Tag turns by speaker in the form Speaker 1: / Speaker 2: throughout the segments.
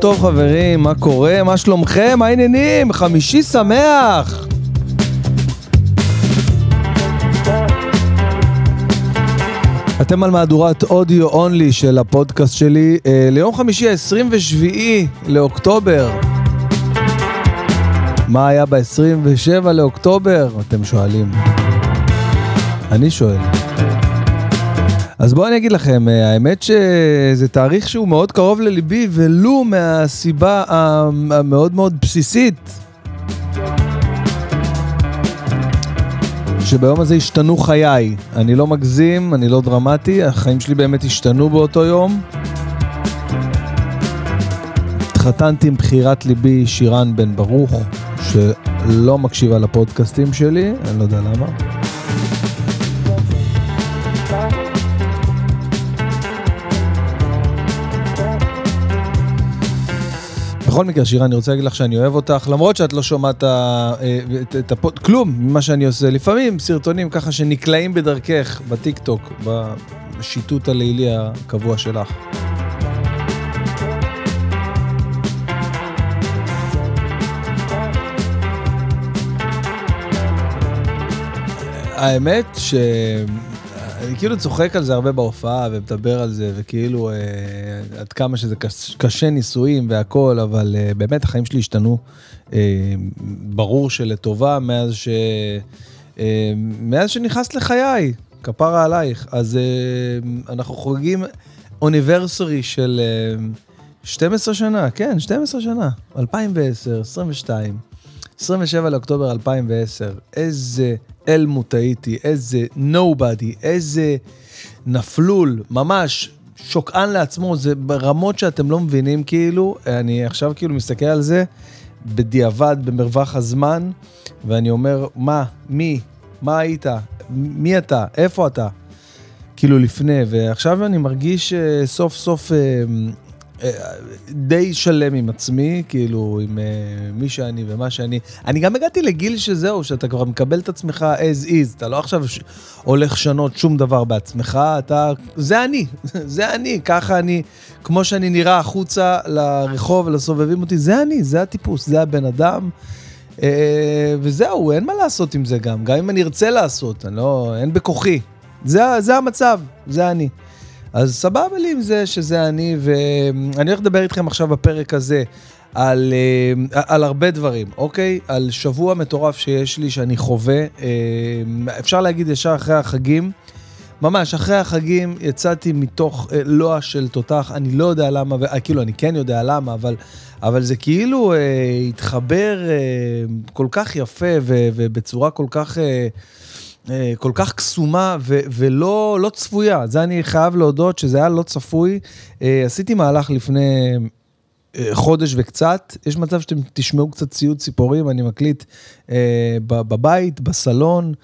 Speaker 1: טוב חברים, מה קורה? מה שלומכם? מה העניינים? חמישי שמח! אתם על מהדורת אודיו אונלי של הפודקאסט שלי אה, ליום חמישי ה-27 לאוקטובר. מה היה ב-27 לאוקטובר? אתם שואלים. אני שואל. אז בואו אני אגיד לכם, אה, האמת שזה תאריך שהוא מאוד קרוב לליבי, ולו מהסיבה המאוד מאוד בסיסית. שביום הזה השתנו חיי. אני לא מגזים, אני לא דרמטי, החיים שלי באמת השתנו באותו יום. התחתנתי עם בחירת ליבי שירן בן ברוך, שלא מקשיבה לפודקאסטים שלי, אני לא יודע למה. בכל מקרה, שירה, אני רוצה להגיד לך שאני אוהב אותך, למרות שאת לא שומעת אה, את, הפוד... כלום ממה שאני עושה. לפעמים סרטונים ככה שנקלעים בדרכך, בטיקטוק, בשיטוט הלילי הקבוע שלך. האמת ש... אני כאילו צוחק על זה הרבה בהופעה ומדבר על זה, וכאילו אה, עד כמה שזה קש, קשה נישואים והכול, אבל אה, באמת החיים שלי השתנו, אה, ברור שלטובה, מאז, ש, אה, מאז שנכנסת לחיי, כפרה עלייך. אז אה, אנחנו חוגגים אוניברסרי של אה, 12 שנה, כן, 12 שנה, 2010, 22. 27 לאוקטובר 2010, איזה אלמוט הייתי, איזה נובדי, איזה נפלול, ממש שוקען לעצמו, זה ברמות שאתם לא מבינים כאילו, אני עכשיו כאילו מסתכל על זה בדיעבד, במרווח הזמן, ואני אומר, מה, מי, מה היית, מי אתה, איפה אתה, כאילו לפני, ועכשיו אני מרגיש uh, סוף סוף uh, די שלם עם עצמי, כאילו, עם uh, מי שאני ומה שאני. אני גם הגעתי לגיל שזהו, שאתה כבר מקבל את עצמך as is, אתה לא עכשיו ש... הולך לשנות שום דבר בעצמך, אתה... זה אני, זה אני, ככה אני, כמו שאני נראה החוצה לרחוב ולסובבים אותי, זה אני, זה הטיפוס, זה הבן אדם. Uh, וזהו, אין מה לעשות עם זה גם, גם אם אני ארצה לעשות, אני לא, אין בכוחי. זה, זה המצב, זה אני. אז סבבה לי עם זה שזה אני, ואני הולך לדבר איתכם עכשיו בפרק הזה על, אה, על הרבה דברים, אוקיי? על שבוע מטורף שיש לי, שאני חווה. אה, אפשר להגיד ישר אחרי החגים. ממש, אחרי החגים יצאתי מתוך אה, לוע של תותח, אני לא יודע למה, ו... כאילו, אני כן יודע למה, אבל, אבל זה כאילו אה, התחבר אה, כל כך יפה ו, ובצורה כל כך... אה, אה, כל כך קסומה ו- ולא לא צפויה. זה אני חייב להודות שזה היה לא צפוי. אה, עשיתי מהלך לפני אה, חודש וקצת, יש מצב שאתם תשמעו קצת ציוד ציפורים, אני מקליט בבית, בסלון,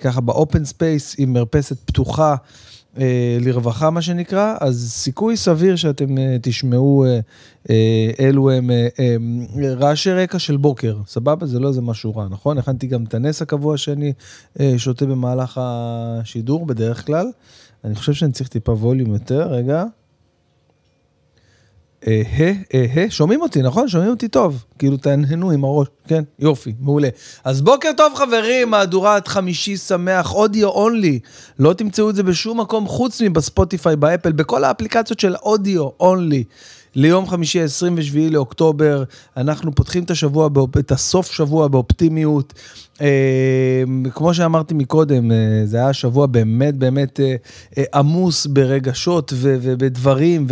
Speaker 1: ככה ב open space עם מרפסת פתוחה. אה, לרווחה, מה שנקרא, אז סיכוי סביר שאתם אה, תשמעו אה, אה, אלו הם אה, אה, רעשי רקע של בוקר, סבבה? זה לא איזה משהו רע, נכון? הכנתי גם את הנס הקבוע שאני אה, שותה במהלך השידור בדרך כלל. אני חושב שאני צריך טיפה ווליום יותר, רגע. אה, אה, אה, שומעים אותי, נכון? שומעים אותי טוב. כאילו, תהנהנו עם הראש. כן, יופי, מעולה. אז בוקר טוב, חברים, מהדורת חמישי שמח, אודיו אונלי. לא תמצאו את זה בשום מקום חוץ מבספוטיפיי, באפל, בכל האפליקציות של אודיו אונלי. ליום חמישי, 27 לאוקטובר, אנחנו פותחים את השבוע, את הסוף שבוע באופטימיות. אה, כמו שאמרתי מקודם, אה, זה היה שבוע באמת באמת אה, עמוס ברגשות ובדברים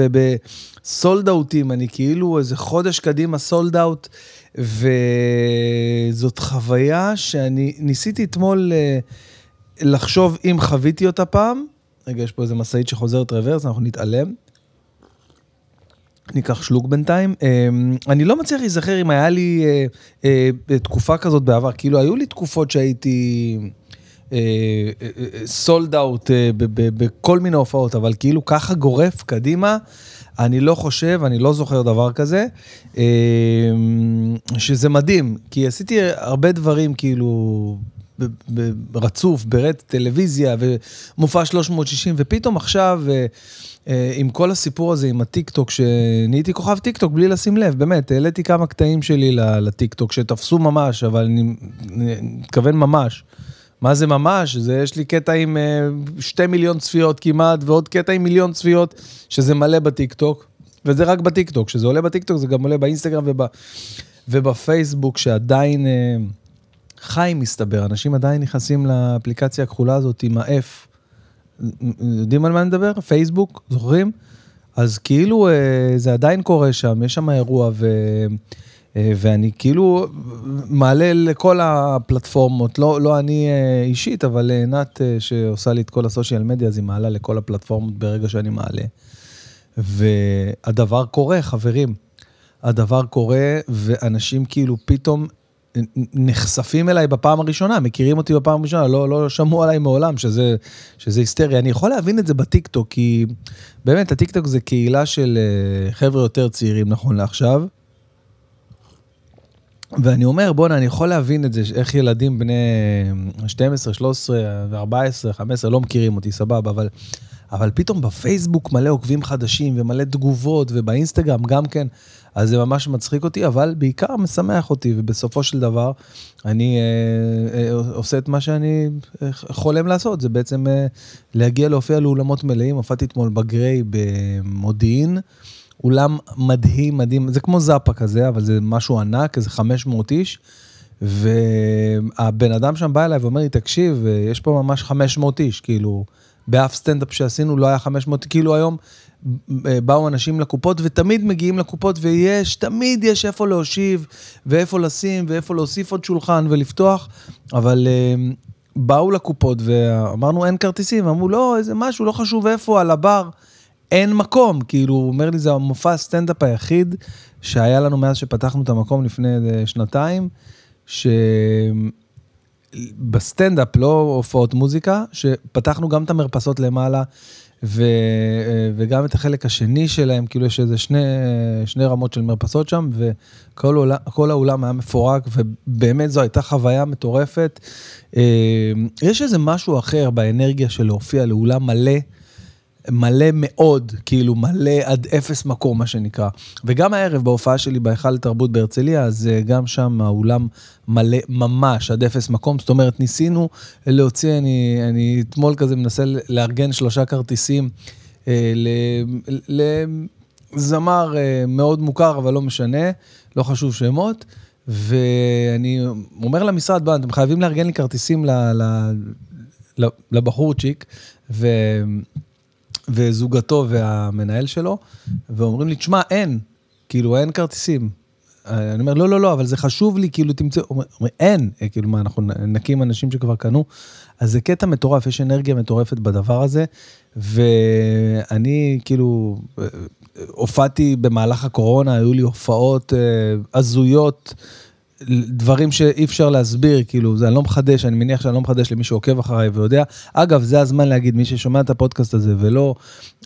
Speaker 1: ובסולד אאוטים, אני כאילו איזה חודש קדימה סולד אאוט, וזאת חוויה שאני ניסיתי אתמול לחשוב אם חוויתי אותה פעם. רגע, יש פה איזה משאית שחוזרת רוורס, אנחנו נתעלם. ניקח שלוק בינתיים. אמ, אני לא מצליח להיזכר אם היה לי אה, אה, תקופה כזאת בעבר, כאילו היו לי תקופות שהייתי סולד אאוט אה, בכל מיני הופעות, אבל כאילו ככה גורף קדימה, אני לא חושב, אני לא זוכר דבר כזה, אמ, שזה מדהים, כי עשיתי הרבה דברים כאילו רצוף, ברט, טלוויזיה ומופע 360, ופתאום עכשיו, אה, אה, עם כל הסיפור הזה, עם הטיקטוק, שנהייתי כוכב טיקטוק בלי לשים לב, באמת, העליתי כמה קטעים שלי לטיקטוק שתפסו ממש, אבל אני מתכוון ממש. מה זה ממש? זה, יש לי קטע עם שתי מיליון צפיות כמעט, ועוד קטע עם מיליון צפיות, שזה מלא בטיקטוק, וזה רק בטיקטוק, כשזה עולה בטיקטוק זה גם עולה באינסטגרם וב, ובפייסבוק, שעדיין אה, חי מסתבר, אנשים עדיין נכנסים לאפליקציה הכחולה הזאת עם ה-F. יודעים על מה אני מדבר? פייסבוק, זוכרים? אז כאילו אה, זה עדיין קורה שם, יש שם אירוע ו... אה, ואני כאילו מעלה לכל הפלטפורמות, לא, לא אני אה, אישית, אבל עינת שעושה לי את כל הסושיאל מדיה, אז היא מעלה לכל הפלטפורמות ברגע שאני מעלה. והדבר קורה, חברים. הדבר קורה, ואנשים כאילו פתאום נחשפים אליי בפעם הראשונה, מכירים אותי בפעם הראשונה, לא, לא שמעו עליי מעולם, שזה, שזה היסטריה. אני יכול להבין את זה בטיקטוק, כי באמת, הטיקטוק זה קהילה של אה, חבר'ה יותר צעירים נכון לעכשיו. ואני אומר, בואנה, אני יכול להבין את זה, איך ילדים בני 12, 13 ו-14, 15 לא מכירים אותי, סבבה, אבל אבל פתאום בפייסבוק מלא עוקבים חדשים ומלא תגובות, ובאינסטגרם גם כן, אז זה ממש מצחיק אותי, אבל בעיקר משמח אותי, ובסופו של דבר, אני אה, אה, עושה את מה שאני אה, חולם לעשות, זה בעצם אה, להגיע להופיע לאולמות מלאים. הופעתי אתמול בגריי במודיעין. אולם מדהים, מדהים, זה כמו זאפה כזה, אבל זה משהו ענק, איזה 500 איש. והבן אדם שם בא אליי ואומר לי, תקשיב, אה, יש פה ממש 500 איש, כאילו, באף סטנדאפ שעשינו לא היה 500, כאילו היום אה, באו אנשים לקופות ותמיד מגיעים לקופות ויש, תמיד יש איפה להושיב ואיפה לשים ואיפה להוסיף עוד שולחן ולפתוח, אבל uh, באו לקופות ואמרנו אין כרטיסים, אמרו לא, איזה משהו, לא חשוב איפה, על הבר, אין מקום, כאילו, הוא אומר לי זה המופע הסטנדאפ היחיד שהיה לנו מאז שפתחנו את המקום לפני אה, שנתיים, ש... בסטנדאפ, לא הופעות מוזיקה, שפתחנו גם את המרפסות למעלה, ו, וגם את החלק השני שלהם, כאילו יש איזה שני, שני רמות של מרפסות שם, וכל העולם, האולם היה מפורק, ובאמת זו הייתה חוויה מטורפת. אה, יש איזה משהו אחר באנרגיה של להופיע לאולם מלא. מלא מאוד, כאילו מלא עד אפס מקום, מה שנקרא. וגם הערב בהופעה שלי בהיכל לתרבות בהרצליה, אז אה, גם שם האולם מלא ממש עד אפס מקום. זאת אומרת, ניסינו להוציא, אני, אני אתמול כזה מנסה לארגן שלושה כרטיסים אה, לזמר אה, מאוד מוכר, אבל לא משנה, לא חשוב שמות. ואני אומר למשרד, בוא, אתם חייבים לארגן לי כרטיסים לבחורצ'יק, ו... וזוגתו והמנהל שלו, ואומרים לי, תשמע, אין, כאילו, אין כרטיסים. אני אומר, לא, לא, לא, אבל זה חשוב לי, כאילו, תמצאו, אומרים, אין, כאילו, מה, אנחנו נקים אנשים שכבר קנו. אז זה קטע מטורף, יש אנרגיה מטורפת בדבר הזה, ואני, כאילו, הופעתי במהלך הקורונה, היו לי הופעות אה, הזויות. דברים שאי אפשר להסביר, כאילו, זה אני לא מחדש, אני מניח שאני לא מחדש למי שעוקב אחריי ויודע. אגב, זה הזמן להגיד, מי ששומע את הפודקאסט הזה ולא,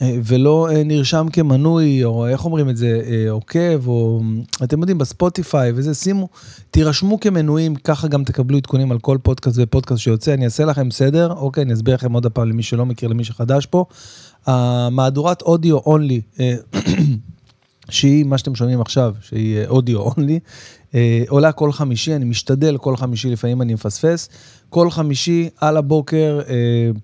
Speaker 1: אה, ולא אה, נרשם כמנוי, או איך אומרים את זה, אה, עוקב, או אתם יודעים, בספוטיפיי וזה, שימו, תירשמו כמנויים, ככה גם תקבלו עדכונים על כל פודקאסט ופודקאסט שיוצא. אני אעשה לכם סדר, אוקיי, אני אסביר לכם עוד הפעם למי שלא מכיר, למי שחדש פה. המהדורת אודיו אונלי, שהיא מה שאתם שומעים עכשיו, שהיא אודיו אונלי, עולה כל חמישי, אני משתדל כל חמישי, לפעמים אני מפספס. כל חמישי על הבוקר אה,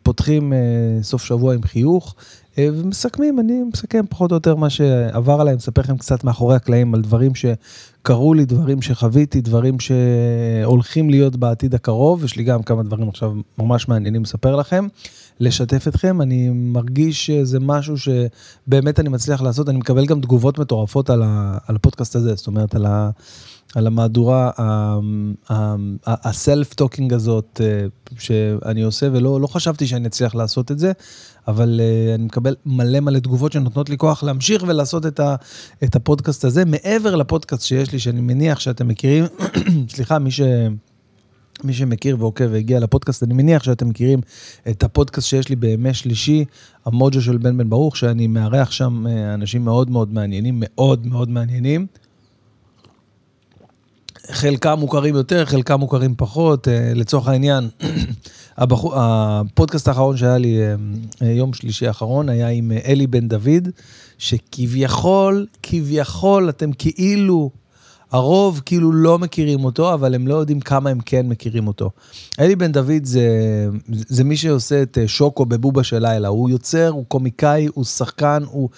Speaker 1: פותחים אה, סוף שבוע עם חיוך. אה, ומסכמים, אני מסכם פחות או יותר מה שעבר עליי, מספר לכם קצת מאחורי הקלעים על דברים שקרו לי, דברים שחוויתי, דברים שהולכים להיות בעתיד הקרוב, יש לי גם כמה דברים עכשיו ממש מעניינים לספר לכם, לשתף אתכם, אני מרגיש שזה משהו שבאמת אני מצליח לעשות, אני מקבל גם תגובות מטורפות על, ה, על הפודקאסט הזה, זאת אומרת על ה... על המהדורה, ה self talking הזאת אה, שאני עושה, ולא לא חשבתי שאני אצליח לעשות את זה, אבל אה, אני מקבל מלא מלא תגובות שנותנות לי כוח להמשיך ולעשות את, ה, את הפודקאסט הזה, מעבר לפודקאסט שיש לי, שאני מניח שאתם מכירים, סליחה, מי ש... מי שמכיר ועוקב והגיע לפודקאסט, אני מניח שאתם מכירים את הפודקאסט שיש לי בימי שלישי, המוג'ו של בן בן ברוך, שאני מארח שם אה, אנשים מאוד מאוד מעניינים, מאוד מאוד מעניינים. חלקם מוכרים יותר, חלקם מוכרים פחות. אה, לצורך העניין, הבחור, הפודקאסט האחרון שהיה לי אה, יום שלישי האחרון היה עם אלי בן דוד, שכביכול, כביכול אתם כאילו הרוב כאילו לא מכירים אותו, אבל הם לא יודעים כמה הם כן מכירים אותו. אלי בן דוד זה, זה מי שעושה את אה, שוקו בבובה של לילה. הוא יוצר, הוא קומיקאי, הוא שחקן, הוא,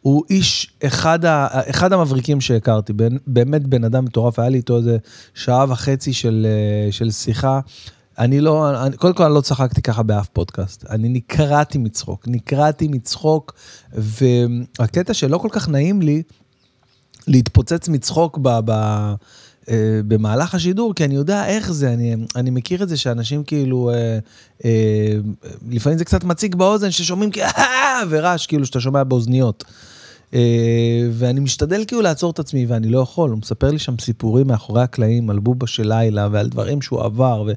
Speaker 1: הוא איש, אחד, ה, אחד המבריקים שהכרתי. באמת בן אדם מטורף, היה לי איתו איזה שעה וחצי של, אה, של שיחה. אני לא, אני, קודם כל אני לא צחקתי ככה באף פודקאסט. אני נקרעתי מצחוק, נקרעתי מצחוק, והקטע שלא כל כך נעים לי, להתפוצץ מצחוק ב, ב, אה, במהלך השידור, כי אני יודע איך זה, אני, אני מכיר את זה שאנשים כאילו, אה, אה, לפעמים זה קצת מציג באוזן, ששומעים כאילו, ורעש, כאילו שאתה שומע באוזניות. אה, ואני משתדל כאילו לעצור את עצמי, ואני לא יכול. הוא מספר לי שם סיפורים מאחורי הקלעים על בובה של לילה ועל דברים שהוא עבר, ו...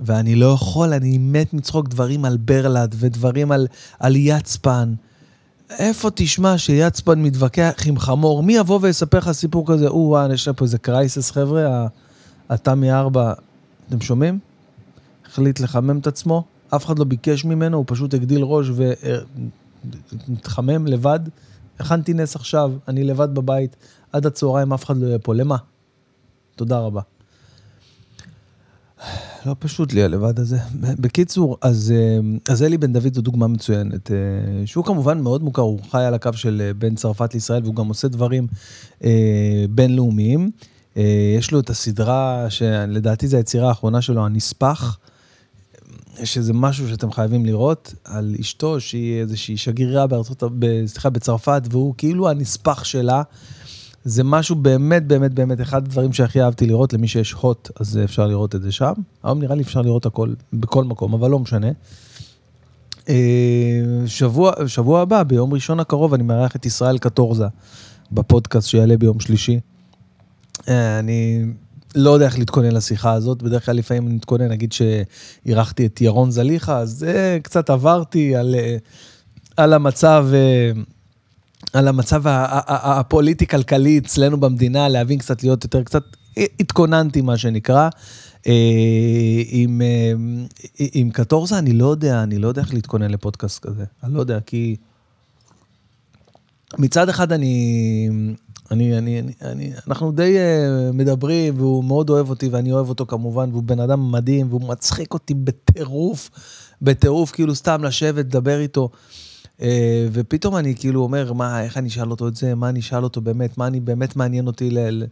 Speaker 1: ואני לא יכול, אני מת מצחוק דברים על ברלד ודברים על, על יצפן. איפה תשמע שיצפן מתווכח עם חמור? מי יבוא ויספר לך סיפור כזה? או-אה, יש לך פה איזה קרייסס, חבר'ה, התמי 4, אתם שומעים? החליט לחמם את עצמו, אף אחד לא ביקש ממנו, הוא פשוט הגדיל ראש ומתחמם לבד. הכנתי נס עכשיו, אני לבד בבית, עד הצהריים אף אחד לא יהיה פה, למה? תודה רבה. לא פשוט לי הלבד הזה. בקיצור, אז, אה, אז אלי בן דוד זו דוגמה מצוינת, אה, שהוא כמובן מאוד מוכר, הוא חי על הקו של אה, בין צרפת לישראל, והוא גם עושה דברים בינלאומיים. יש לו את הסדרה, שלדעתי זו היצירה האחרונה שלו, הנספח, שזה משהו שאתם חייבים לראות, על אשתו, שהיא איזושהי שגרירה בארצות, סליחה, בצרפת, והוא כאילו הנספח שלה. זה משהו באמת, באמת, באמת, אחד הדברים שהכי אהבתי לראות, למי שיש הוט, אז אפשר לראות את זה שם. היום נראה לי אפשר לראות הכל בכל מקום, אבל לא משנה. אה, שבוע, שבוע הבא, ביום ראשון הקרוב, אני מארח את ישראל קטורזה בפודקאסט שיעלה ביום שלישי. אה, אני לא יודע איך להתכונן לשיחה הזאת, בדרך כלל לפעמים אני מתכונן, נגיד שאירחתי את ירון זליכה, אז זה קצת עברתי על, אה, על המצב... על המצב הפוליטי-כלכלי אצלנו במדינה, להבין קצת, להיות יותר קצת, התכוננתי, מה שנקרא. אה, עם, אה, עם קטורזה, אני לא יודע, אני לא יודע איך להתכונן לפודקאסט כזה. אני לא יודע, כי מצד אחד אני, אני, אני, אני, אני אנחנו די uh, מדברים, והוא מאוד אוהב אותי, ואני אוהב אותו כמובן, והוא בן אדם מדהים, והוא מצחיק אותי בטירוף, בטירוף, כאילו סתם לשבת, לדבר איתו. אה, ופתאום אני כאילו אומר, מה, איך אני אשאל אותו את זה, מה אני אשאל אותו באמת, מה אני באמת מעניין אותי ל-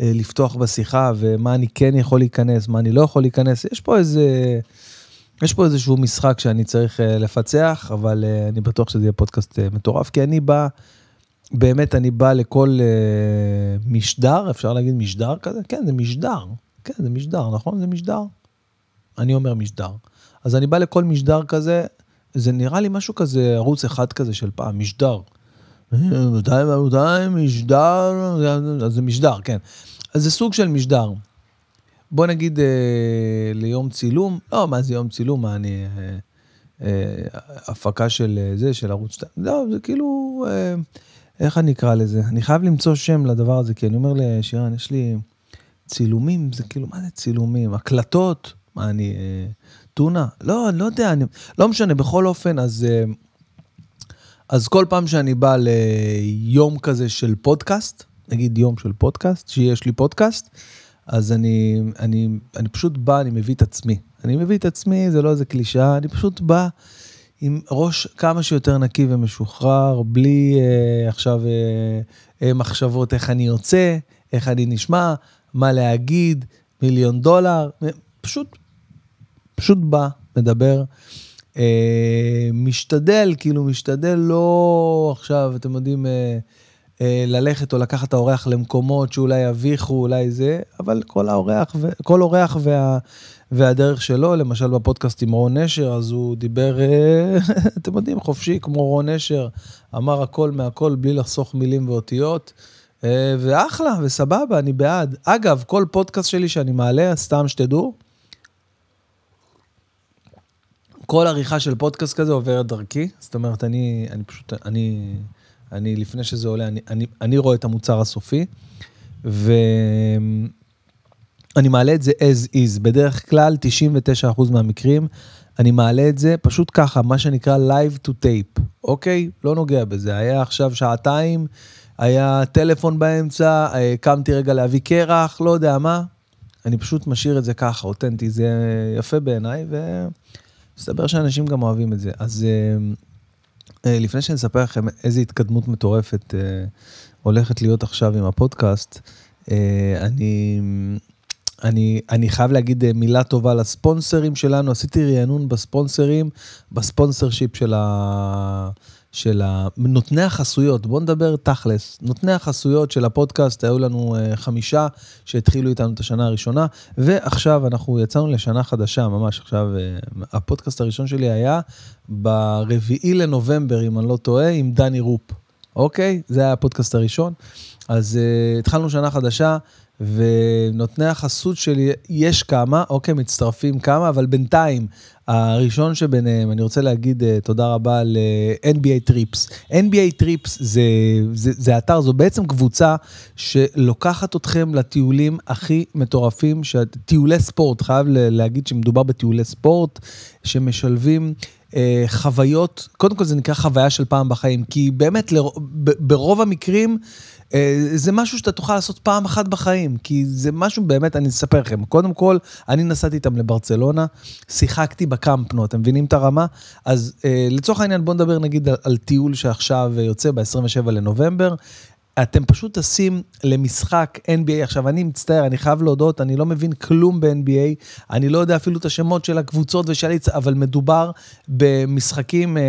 Speaker 1: אה, לפתוח בשיחה, ומה אני כן יכול להיכנס, מה אני לא יכול להיכנס. יש פה איזה, יש פה איזשהו משחק שאני צריך אה, לפצח, אבל אני בטוח שזה יהיה פודקאסט מטורף, כי אני בא, באמת אני בא לכל משדר, אפשר להגיד משדר כזה? כן, זה משדר. כן, זה משדר, נכון? זה משדר. אני אומר משדר. אז אני בא לכל משדר כזה, זה נראה לי משהו כזה, ערוץ אחד כזה של פעם, משדר. מתי, מתי, משדר, זה משדר, כן. אז זה סוג של משדר. בוא נגיד אה, ליום צילום, לא, מה זה יום צילום, מה אני... אה, אה, הפקה של אה, זה, של ערוץ 2, לא, זה כאילו, אה, איך אני אקרא לזה? אני חייב למצוא שם לדבר הזה, כי אני אומר לשירן, יש לי צילומים, זה כאילו, מה זה צילומים? הקלטות? מה אני... אה, טונה? לא, אני לא יודע, אני... לא משנה, בכל אופן, אז, אה, אז כל פעם שאני בא ליום כזה של פודקאסט, נגיד יום של פודקאסט, שיש לי פודקאסט, אז אני, אני, אני פשוט בא, אני מביא את עצמי. אני מביא את עצמי, זה לא איזה קלישאה, אני פשוט בא עם ראש כמה שיותר נקי ומשוחרר, בלי אה, עכשיו אה, אה, מחשבות איך אני יוצא, איך אני נשמע, מה להגיד, מיליון דולר, פשוט פשוט בא, מדבר, אה, משתדל, כאילו משתדל לא עכשיו, אתם יודעים, אה, אה, ללכת או לקחת את האורח למקומות שאולי יביכו, אולי זה, אבל כל האורח, כל אורח וה... והדרך שלו, למשל בפודקאסט עם רון נשר, אז הוא דיבר, אה, אתם יודעים, חופשי, כמו רון נשר, אמר הכל מהכל בלי לחסוך מילים ואותיות, אה, ואחלה, וסבבה, אני בעד. אגב, כל פודקאסט שלי שאני מעלה, סתם שתדעו, כל עריכה של פודקאסט כזה עוברת דרכי, זאת אומרת, אני, אני פשוט, אני, אני, לפני שזה עולה, אני, אני, אני רואה את המוצר הסופי, ו... אני מעלה את זה as is, בדרך כלל 99% מהמקרים אני מעלה את זה פשוט ככה, מה שנקרא live to tape, אוקיי? לא נוגע בזה, היה עכשיו שעתיים, היה טלפון באמצע, אה, קמתי רגע להביא קרח, לא יודע מה, אני פשוט משאיר את זה ככה, אותנטי, זה יפה בעיניי, ומסתבר שאנשים גם אוהבים את זה. אז אה, אה, לפני שאני אספר לכם איזה התקדמות מטורפת הולכת להיות עכשיו עם הפודקאסט, אני אני, אני חייב להגיד אה, מילה טובה לספונסרים שלנו, עשיתי רענון בספונסרים, בספונסר שיפ של, ה, של נותני החסויות, בואו נדבר תכלס. נותני החסויות של הפודקאסט, היו לנו uh, חמישה שהתחילו איתנו את השנה הראשונה, ועכשיו אנחנו יצאנו לשנה חדשה, ממש עכשיו, uh, הפודקאסט הראשון שלי היה ברביעי לנובמבר, אם אני לא טועה, עם דני רופ. אוקיי? זה היה הפודקאסט הראשון. אז uh, התחלנו שנה חדשה. ונותני החסות שלי, יש כמה, אוקיי, מצטרפים כמה, אבל בינתיים, הראשון שביניהם, אני רוצה להגיד uh, תודה רבה ל-NBA Trips. NBA Trips זה, זה, זה אתר, זו בעצם קבוצה שלוקחת אתכם לטיולים הכי מטורפים, טיולי ספורט, חייב להגיד שמדובר בטיולי ספורט, שמשלבים... uh, חוויות, קודם כל זה נקרא חוויה של פעם בחיים, כי באמת לר, ברוב המקרים אה, זה משהו שאתה תוכל לעשות פעם אחת בחיים, כי זה משהו באמת, אני אספר לכם. קודם כל, אני נסעתי איתם לברצלונה, שיחקתי בקמפנו, אתם מבינים את הרמה? אז אה, לצורך העניין, בואו נדבר נגיד על טיול שעכשיו יוצא ב-27 לנובמבר. אתם פשוט טסים למשחק NBA. עכשיו, אני מצטער, אני חייב להודות, אני לא מבין כלום ב-NBA, אני לא יודע אפילו את השמות של הקבוצות ושל... אבל מדובר במשחקים, אה,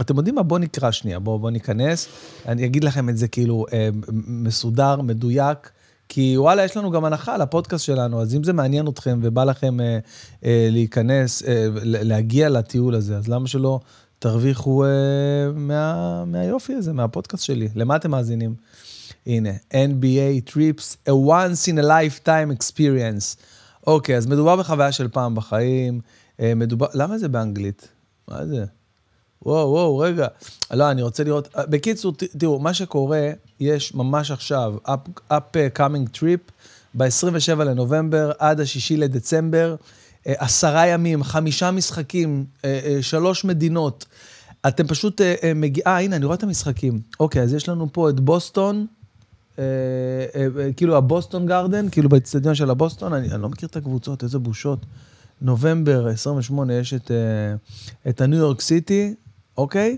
Speaker 1: אתם יודעים מה? בואו נקרא שנייה, בואו בוא ניכנס. אני אגיד לכם את זה כאילו אה, מסודר, מדויק. כי וואלה, יש לנו גם הנחה על הפודקאסט שלנו, אז אם זה מעניין אתכם ובא לכם אה, להיכנס, להגיע לטיול הזה, אז למה שלא תרוויחו אה, מה, מהיופי הזה, מהפודקאסט שלי? למה אתם מאזינים? הנה, NBA Trips, a once in a lifetime experience. אוקיי, אז מדובר בחוויה של פעם בחיים, אה, מדובר, למה זה באנגלית? מה זה? וואו, וואו, רגע. לא, אני רוצה לראות, אה, בקיצור, תראו, מה שקורה, יש ממש עכשיו, up, up coming trip, ב-27 לנובמבר עד ה-6 לדצמבר, אה, עשרה ימים, חמישה משחקים, שלוש מדינות. אתם פשוט מגיעים, אה, הנה, אני רואה את המשחקים. אוקיי, אז יש לנו פה את בוסטון, אה, אה, אה, כאילו הבוסטון גרדן, כאילו באצטדיון של הבוסטון, אני, אני לא מכיר את הקבוצות, איזה בושות. נובמבר 28 יש את, את הניו יורק סיטי, אוקיי?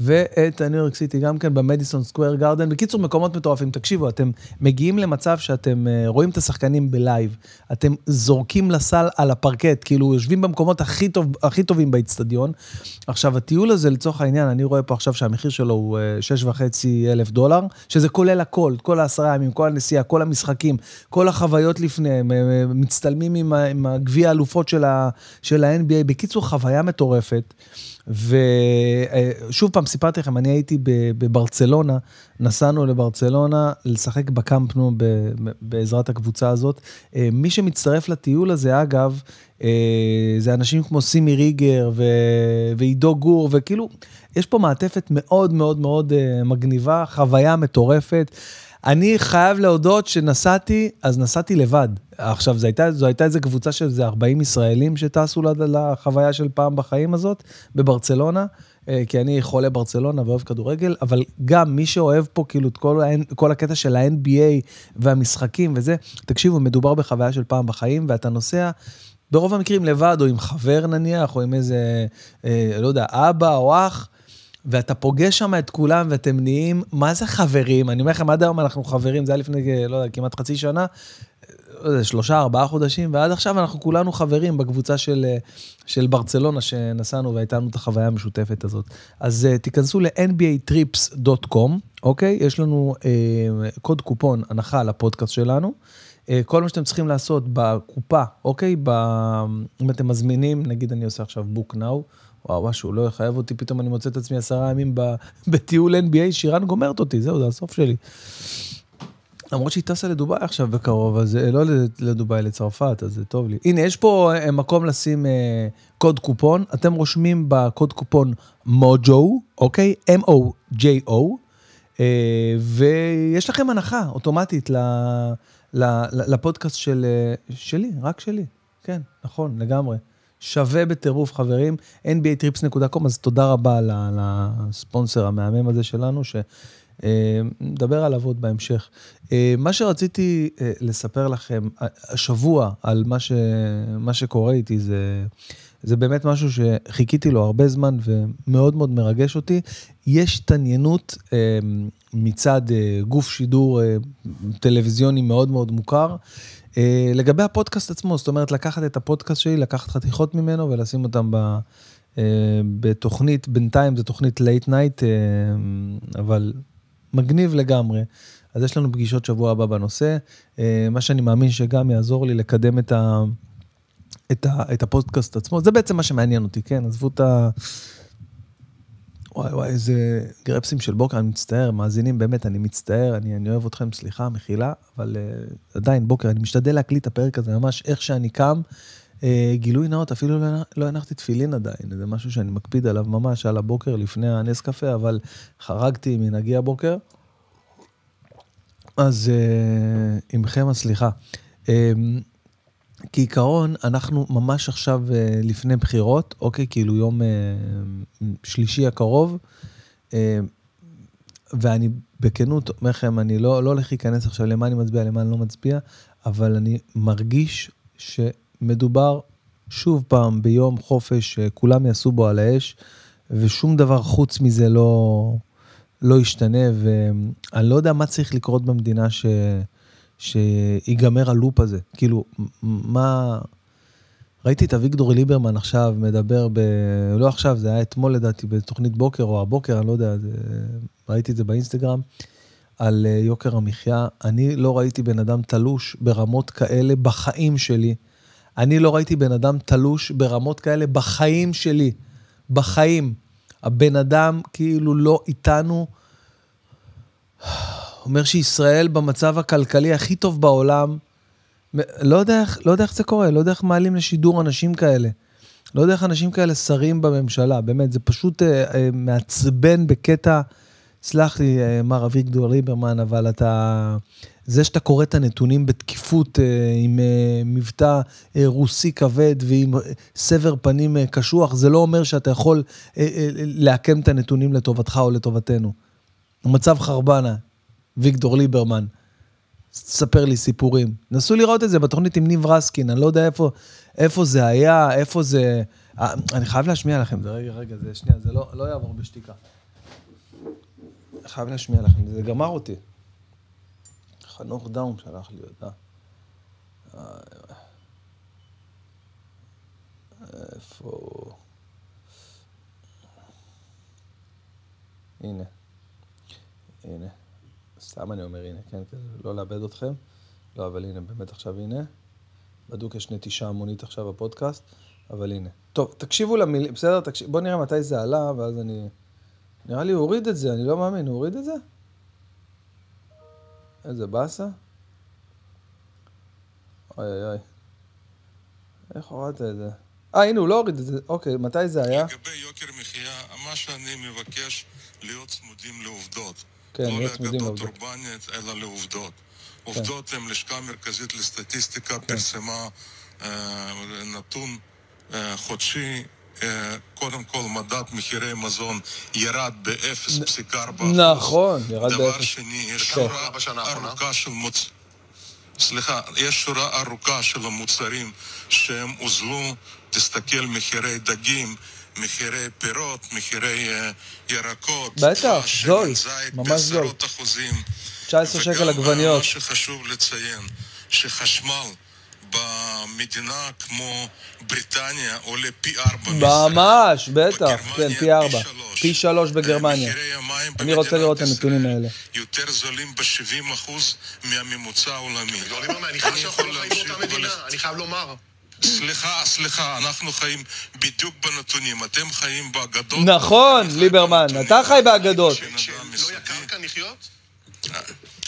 Speaker 1: ואת הניו יורק סיטי גם כן במדיסון סקוויר גרדן. בקיצור, מקומות מטורפים. תקשיבו, אתם מגיעים למצב שאתם אה, רואים את השחקנים ב live, אתם זורקים לסל על הפרקט, כאילו יושבים במקומות הכי, טוב, הכי טובים באיצטדיון. עכשיו, הטיול הזה, לצורך העניין, אני רואה פה עכשיו שהמחיר שלו הוא 6.5 אה, אלף דולר, שזה כולל הכל, כל העשרה ימים, כל הנסיעה, כל המשחקים, כל החוויות לפניהם, אה, מצטלמים עם, עם הגביע האלופות של ה-NBA. בקיצור, חוויה מטורפת. ושוב פעם, סיפרתי לכם, אני הייתי בברצלונה, נסענו לברצלונה לשחק בקמפנו בעזרת הקבוצה הזאת. אה, מי שמצטרף לטיול הזה, אגב, אה, זה אנשים כמו סימי ריגר ועידו גור, וכאילו, יש פה מעטפת מאוד מאוד מאוד אה, מגניבה, חוויה מטורפת. אני חייב להודות שנסעתי, אז נסעתי לבד. עכשיו, זו הייתה, זו הייתה איזו קבוצה של איזה 40 ישראלים שטסו לחוויה של פעם בחיים הזאת, בברצלונה, אה, כי אני חולה ברצלונה ואוהב כדורגל, אבל גם מי שאוהב פה כאילו את כל, כל הקטע של ה-NBA והמשחקים וזה, תקשיבו, מדובר בחוויה של פעם בחיים, ואתה נוסע... ברוב המקרים לבד, או עם חבר נניח, או עם איזה, אה, לא יודע, אבא או אח, ואתה פוגש שם את כולם ואתם נהיים, מה זה חברים? אני אומר לכם, עד היום אנחנו חברים, זה היה לפני, לא יודע, כמעט חצי שנה, לא שלושה, ארבעה חודשים, ועד עכשיו אנחנו כולנו חברים בקבוצה של, של ברצלונה שנסענו והייתה לנו את החוויה המשותפת הזאת. אז uh, תיכנסו ל-nbatrips.com, אוקיי? יש לנו uh, קוד קופון הנחה לפודקאסט שלנו. Uh, כל מה שאתם צריכים לעשות בקופה, אוקיי? ב... אם אתם מזמינים, נגיד אני עושה עכשיו book now, וואו, משהו לא יחייב אותי, פתאום אני מוצא את עצמי עשרה ימים בטיול NBA, שירן גומרת אותי, זהו, זה הסוף שלי. למרות שהיא טסה לדובאי עכשיו בקרוב, אז לא לדובאי, לצרפת, אז זה טוב לי. הנה, יש פה אה, מקום לשים אה, קוד קופון, אתם רושמים בקוד קופון מוג'ו, אוקיי? M-O-J-O, אה, ויש לכם הנחה אוטומטית ל, ל, ל, לפודקאסט של, אה, שלי, רק שלי. כן, נכון, לגמרי. שווה בטירוף, חברים. nbatrips.com, אז תודה רבה לספונסר המהמם הזה שלנו, שנדבר עליו עוד בהמשך. מה שרציתי לספר לכם השבוע על מה, ש, מה שקורה איתי זה... זה באמת משהו שחיכיתי לו הרבה זמן ומאוד מאוד מרגש אותי. יש התעניינות אה, מצד אה, גוף שידור אה, טלוויזיוני מאוד מאוד מוכר. אה, לגבי הפודקאסט עצמו, זאת אומרת, לקחת את הפודקאסט שלי, לקחת חתיכות ממנו ולשים אותם ב, אה, בתוכנית, בינתיים זו תוכנית late night, אה, אבל מגניב לגמרי. אז יש לנו פגישות שבוע הבא בנושא, אה, מה שאני מאמין שגם יעזור לי לקדם את ה... את, ה, את הפודקאסט עצמו, זה בעצם מה שמעניין אותי, כן? עזבו את ה... וואי וואי, איזה גרפסים של בוקר, אני מצטער, מאזינים, באמת, אני מצטער, אני, אני אוהב אתכם, סליחה, מחילה, אבל uh, עדיין בוקר, אני משתדל להקליט את הפרק הזה, ממש איך שאני קם, uh, גילוי נאות, אפילו לא, לא הנחתי תפילין עדיין, זה משהו שאני מקפיד עליו ממש על הבוקר לפני הנס קפה, אבל חרגתי מנהגי הבוקר. אז uh, עמכם הסליחה. Uh, כעיקרון, אנחנו ממש עכשיו אה, לפני בחירות, אוקיי? כאילו יום אה, שלישי הקרוב, אה, ואני בכנות אומר לכם, אני לא, לא הולך להיכנס עכשיו למה אני מצביע, למה אני לא מצביע, אבל אני מרגיש שמדובר שוב פעם ביום חופש שכולם יעשו בו על האש, ושום דבר חוץ מזה לא, לא ישתנה, ואני לא יודע מה צריך לקרות במדינה ש... שיגמר הלופ הזה. כאילו, מה... ראיתי את אביגדור ליברמן עכשיו מדבר ב... לא עכשיו, זה היה אתמול לדעתי בתוכנית בוקר או הבוקר, אני לא יודע, זה... ראיתי את זה באינסטגרם, על אה, יוקר המחיה. אני לא ראיתי בן אדם תלוש ברמות כאלה בחיים שלי. אני לא ראיתי בן אדם תלוש ברמות כאלה בחיים שלי. בחיים. הבן אדם כאילו לא איתנו. אומר שישראל במצב הכלכלי הכי טוב בעולם. לא יודע, לא יודע איך זה קורה, לא יודע איך מעלים לשידור אנשים כאלה. לא יודע איך אנשים כאלה שרים בממשלה, באמת, זה פשוט אה, אה, מעצבן בקטע, סלח לי, אה, מר אביגדור ליברמן, אבל אתה... זה שאתה קורא את הנתונים בתקיפות אה, עם אה, מבטא אה, רוסי כבד ועם אה, סבר פנים אה, קשוח, זה לא אומר שאתה יכול אה, אה, לעקם את הנתונים לטובתך או לטובתנו. המצב חרבנה, ויקטור ליברמן. ספר לי סיפורים. נסו לראות את זה בתוכנית עם ניב רסקין, אני לא יודע איפה, איפה זה היה, איפה זה... אה, אני חייב להשמיע לכם, זה רגע, רגע, זה שנייה, זה לא, לא יעבור בשתיקה. חייב להשמיע לכם, זה גמר אותי. חנוך דאום שלח לי אותה. איפה... הנה. הנה. סתם אני אומר הנה, כן, כזה, לא לאבד אתכם. לא, אבל הנה, באמת עכשיו הנה. בדוק יש נטישה המונית עכשיו בפודקאסט, אבל הנה. טוב, תקשיבו למילים, בסדר? תקשיב, בואו נראה מתי זה עלה, ואז אני... נראה לי הוא הוריד את זה, אני לא מאמין, הוא הוריד את זה? איזה באסה. אוי אוי אוי. איך הורדת את זה? אה, הנה, הוא לא הוריד את זה. אוקיי, מתי זה היה?
Speaker 2: לגבי יוקר מחיה, מה שאני מבקש, להיות צמודים לעובדות.
Speaker 1: כן,
Speaker 2: לא לאגדות. אורבניות, אלא לעובדות. עובדות הם לשכה המרכזית לסטטיסטיקה פרסמה אה, נתון אה, חודשי. אה, קודם כל, מדד מחירי מזון ירד ב-0.4%.
Speaker 1: נכון, ירד
Speaker 2: דבר
Speaker 1: באפס.
Speaker 2: שני, יש
Speaker 1: כן.
Speaker 2: שורה? ארוכה של מוצ... סליחה, יש שורה ארוכה של המוצרים שהם הוזלו. תסתכל, מחירי דגים, מחירי פירות, מחירי אה, ירקות.
Speaker 1: בטח,
Speaker 2: דבש,
Speaker 1: זול, ממש זול.
Speaker 2: בעשרות אחוזים.
Speaker 1: 19 שקל
Speaker 2: וגם
Speaker 1: עגבניות.
Speaker 2: מה שחשוב לציין, שחשמל במדינה כמו בריטניה עולה פי ארבע.
Speaker 1: ממש, בטח, כן, פי ארבע. פי שלוש בגרמניה.
Speaker 2: מחירי המים
Speaker 1: אני רוצה לראות את הנתונים האלה.
Speaker 2: יותר זולים ב-70% מהממוצע העולמי.
Speaker 3: אני לא אני חייב לומר.
Speaker 2: סליחה, סליחה, אנחנו חיים בדיוק בנתונים. אתם חיים באגדות.
Speaker 1: נכון, ליברמן. אתה חי באגדות.
Speaker 2: בן אדם
Speaker 3: שלא
Speaker 2: יסודי.
Speaker 3: יקר כאן לחיות?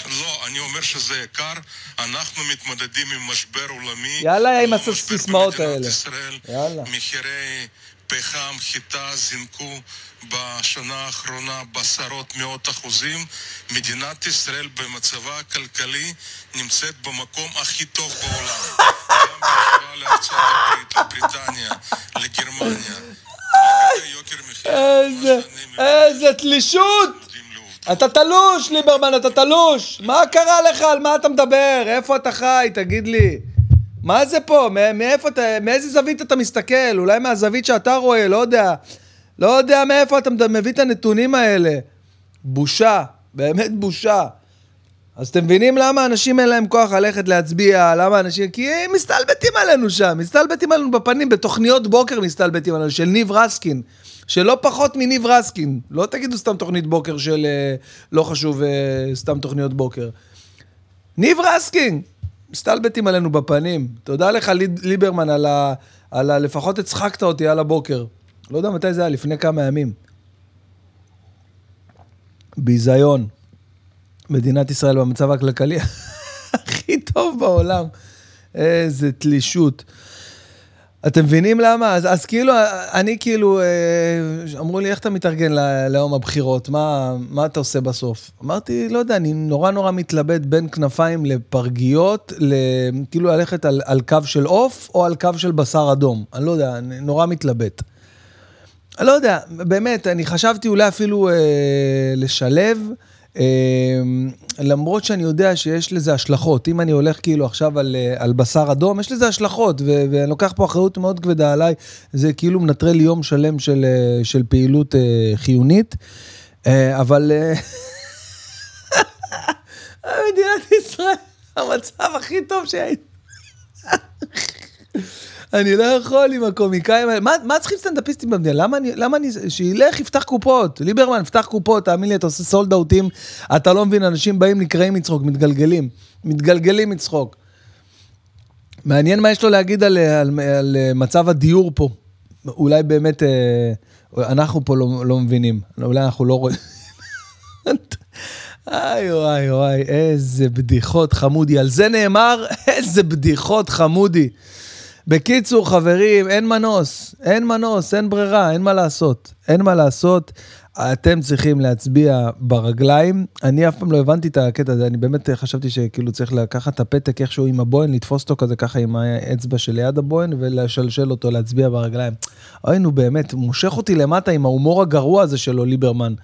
Speaker 2: לא, אני אומר שזה יקר. אנחנו מתמודדים עם משבר עולמי.
Speaker 1: יאללה, עם הסיסמאות האלה.
Speaker 2: ישראל.
Speaker 1: יאללה.
Speaker 2: מחירי פחם, חיטה זינקו בשנה האחרונה בעשרות מאות אחוזים. מדינת ישראל במצבה הכלכלי נמצאת במקום הכי טוב בעולם. גם בהשוואה לארצות הברית, לבריטניה, לגרמניה.
Speaker 1: איזה, תלישות! אתה תלוש, ליברמן, אתה תלוש! מה קרה לך? על מה אתה מדבר? איפה אתה חי? תגיד לי. מה זה פה? מאיפה אתה, מאיזה זווית אתה מסתכל? אולי מהזווית שאתה רואה, לא יודע. לא יודע מאיפה אתה מביא את הנתונים האלה. בושה, באמת בושה. אז אתם מבינים למה אנשים אין להם כוח ללכת להצביע? למה אנשים... כי הם מסתלבטים עלינו שם, מסתלבטים עלינו בפנים, בתוכניות בוקר מסתלבטים עלינו, של ניב רסקין. שלא פחות מניב רסקין. לא תגידו סתם תוכנית בוקר של... אה, לא חשוב, אה, סתם תוכניות בוקר. ניב רסקין! מסתלבטים עלינו בפנים. תודה לך, ליברמן, על ה... על ה... לפחות הצחקת אותי על הבוקר. לא יודע מתי זה היה, לפני כמה ימים. ביזיון. מדינת ישראל במצב הכלכלי הכי טוב בעולם. איזה תלישות. אתם מבינים למה? אז, אז כאילו, אני כאילו, אה, אמרו לי, איך אתה מתארגן ליום הבחירות? מה, מה אתה עושה בסוף? אמרתי, לא יודע, אני נורא נורא מתלבט בין כנפיים לפרגיות, כאילו ללכת על, על קו של עוף או על קו של בשר אדום. אני לא יודע, אני נורא מתלבט. אני לא יודע, באמת, אני חשבתי אולי אפילו אה, לשלב, אה, למרות שאני יודע שיש לזה השלכות. אם אני הולך כאילו עכשיו על, אה, על בשר אדום, יש לזה השלכות, ו- ואני לוקח פה אחריות מאוד כבדה עליי. זה כאילו מנטרל יום שלם של, אה, של פעילות אה, חיונית, אה, אבל... אה, מדינת ישראל, המצב הכי טוב שהייתי. אני לא יכול עם הקומיקאים האלה. מה, מה צריכים סטנדאפיסטים במדינה? למה אני, למה אני, שילך, יפתח קופות. ליברמן, יפתח קופות, תאמין לי, אתה עושה סולד אאוטים, אתה לא מבין, אנשים באים, נקראים מצחוק, מתגלגלים. מתגלגלים מצחוק. מעניין מה יש לו להגיד על, על, על מצב הדיור פה. אולי באמת אה, אנחנו פה לא, לא מבינים, אולי אנחנו לא רואים. איי וואי וואי, איזה בדיחות חמודי. על זה נאמר, איזה בדיחות חמודי. בקיצור, חברים, אין מנוס, אין מנוס, אין ברירה, אין מה לעשות. אין מה לעשות, אתם צריכים להצביע ברגליים. אני אף פעם לא הבנתי את הקטע הזה, אני באמת חשבתי שכאילו צריך לקחת את הפתק איכשהו עם הבוהן, לתפוס אותו כזה ככה עם האצבע שליד הבוהן ולשלשל אותו, להצביע ברגליים. אוי, נו באמת, מושך אותי למטה עם ההומור הגרוע הזה שלו, ליברמן.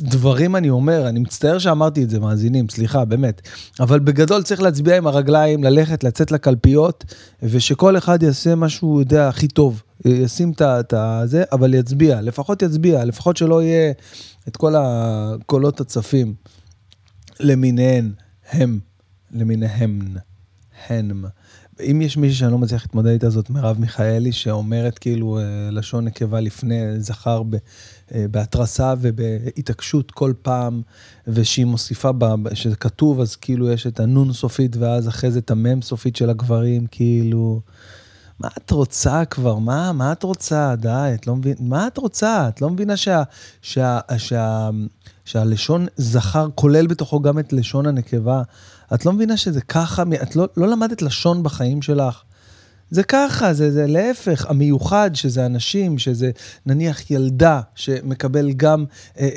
Speaker 1: דברים אני אומר, אני מצטער שאמרתי את זה, מאזינים, סליחה, באמת. אבל בגדול צריך להצביע עם הרגליים, ללכת, לצאת לקלפיות, ושכל אחד יעשה מה שהוא יודע הכי טוב. ישים את זה, אבל יצביע, לפחות יצביע, לפחות שלא יהיה את כל הקולות הצפים למיניהן, הם, למיניהם, הן. אם יש מישהי שאני לא מצליח להתמודד איתה, זאת מרב מיכאלי, שאומרת כאילו לשון נקבה לפני זכר ב, בהתרסה ובהתעקשות כל פעם, ושהיא מוסיפה, שזה כתוב, אז כאילו יש את הנון סופית, ואז אחרי זה את המם סופית של הגברים, כאילו... מה את רוצה כבר? מה, מה את רוצה? די, את לא מבינה, מה את רוצה? את לא מבינה שה, שה, שה, שה, שהלשון זכר כולל בתוכו גם את לשון הנקבה? את לא מבינה שזה ככה, את לא, לא למדת לשון בחיים שלך. זה ככה, זה, זה להפך, המיוחד שזה אנשים, שזה נניח ילדה שמקבל גם,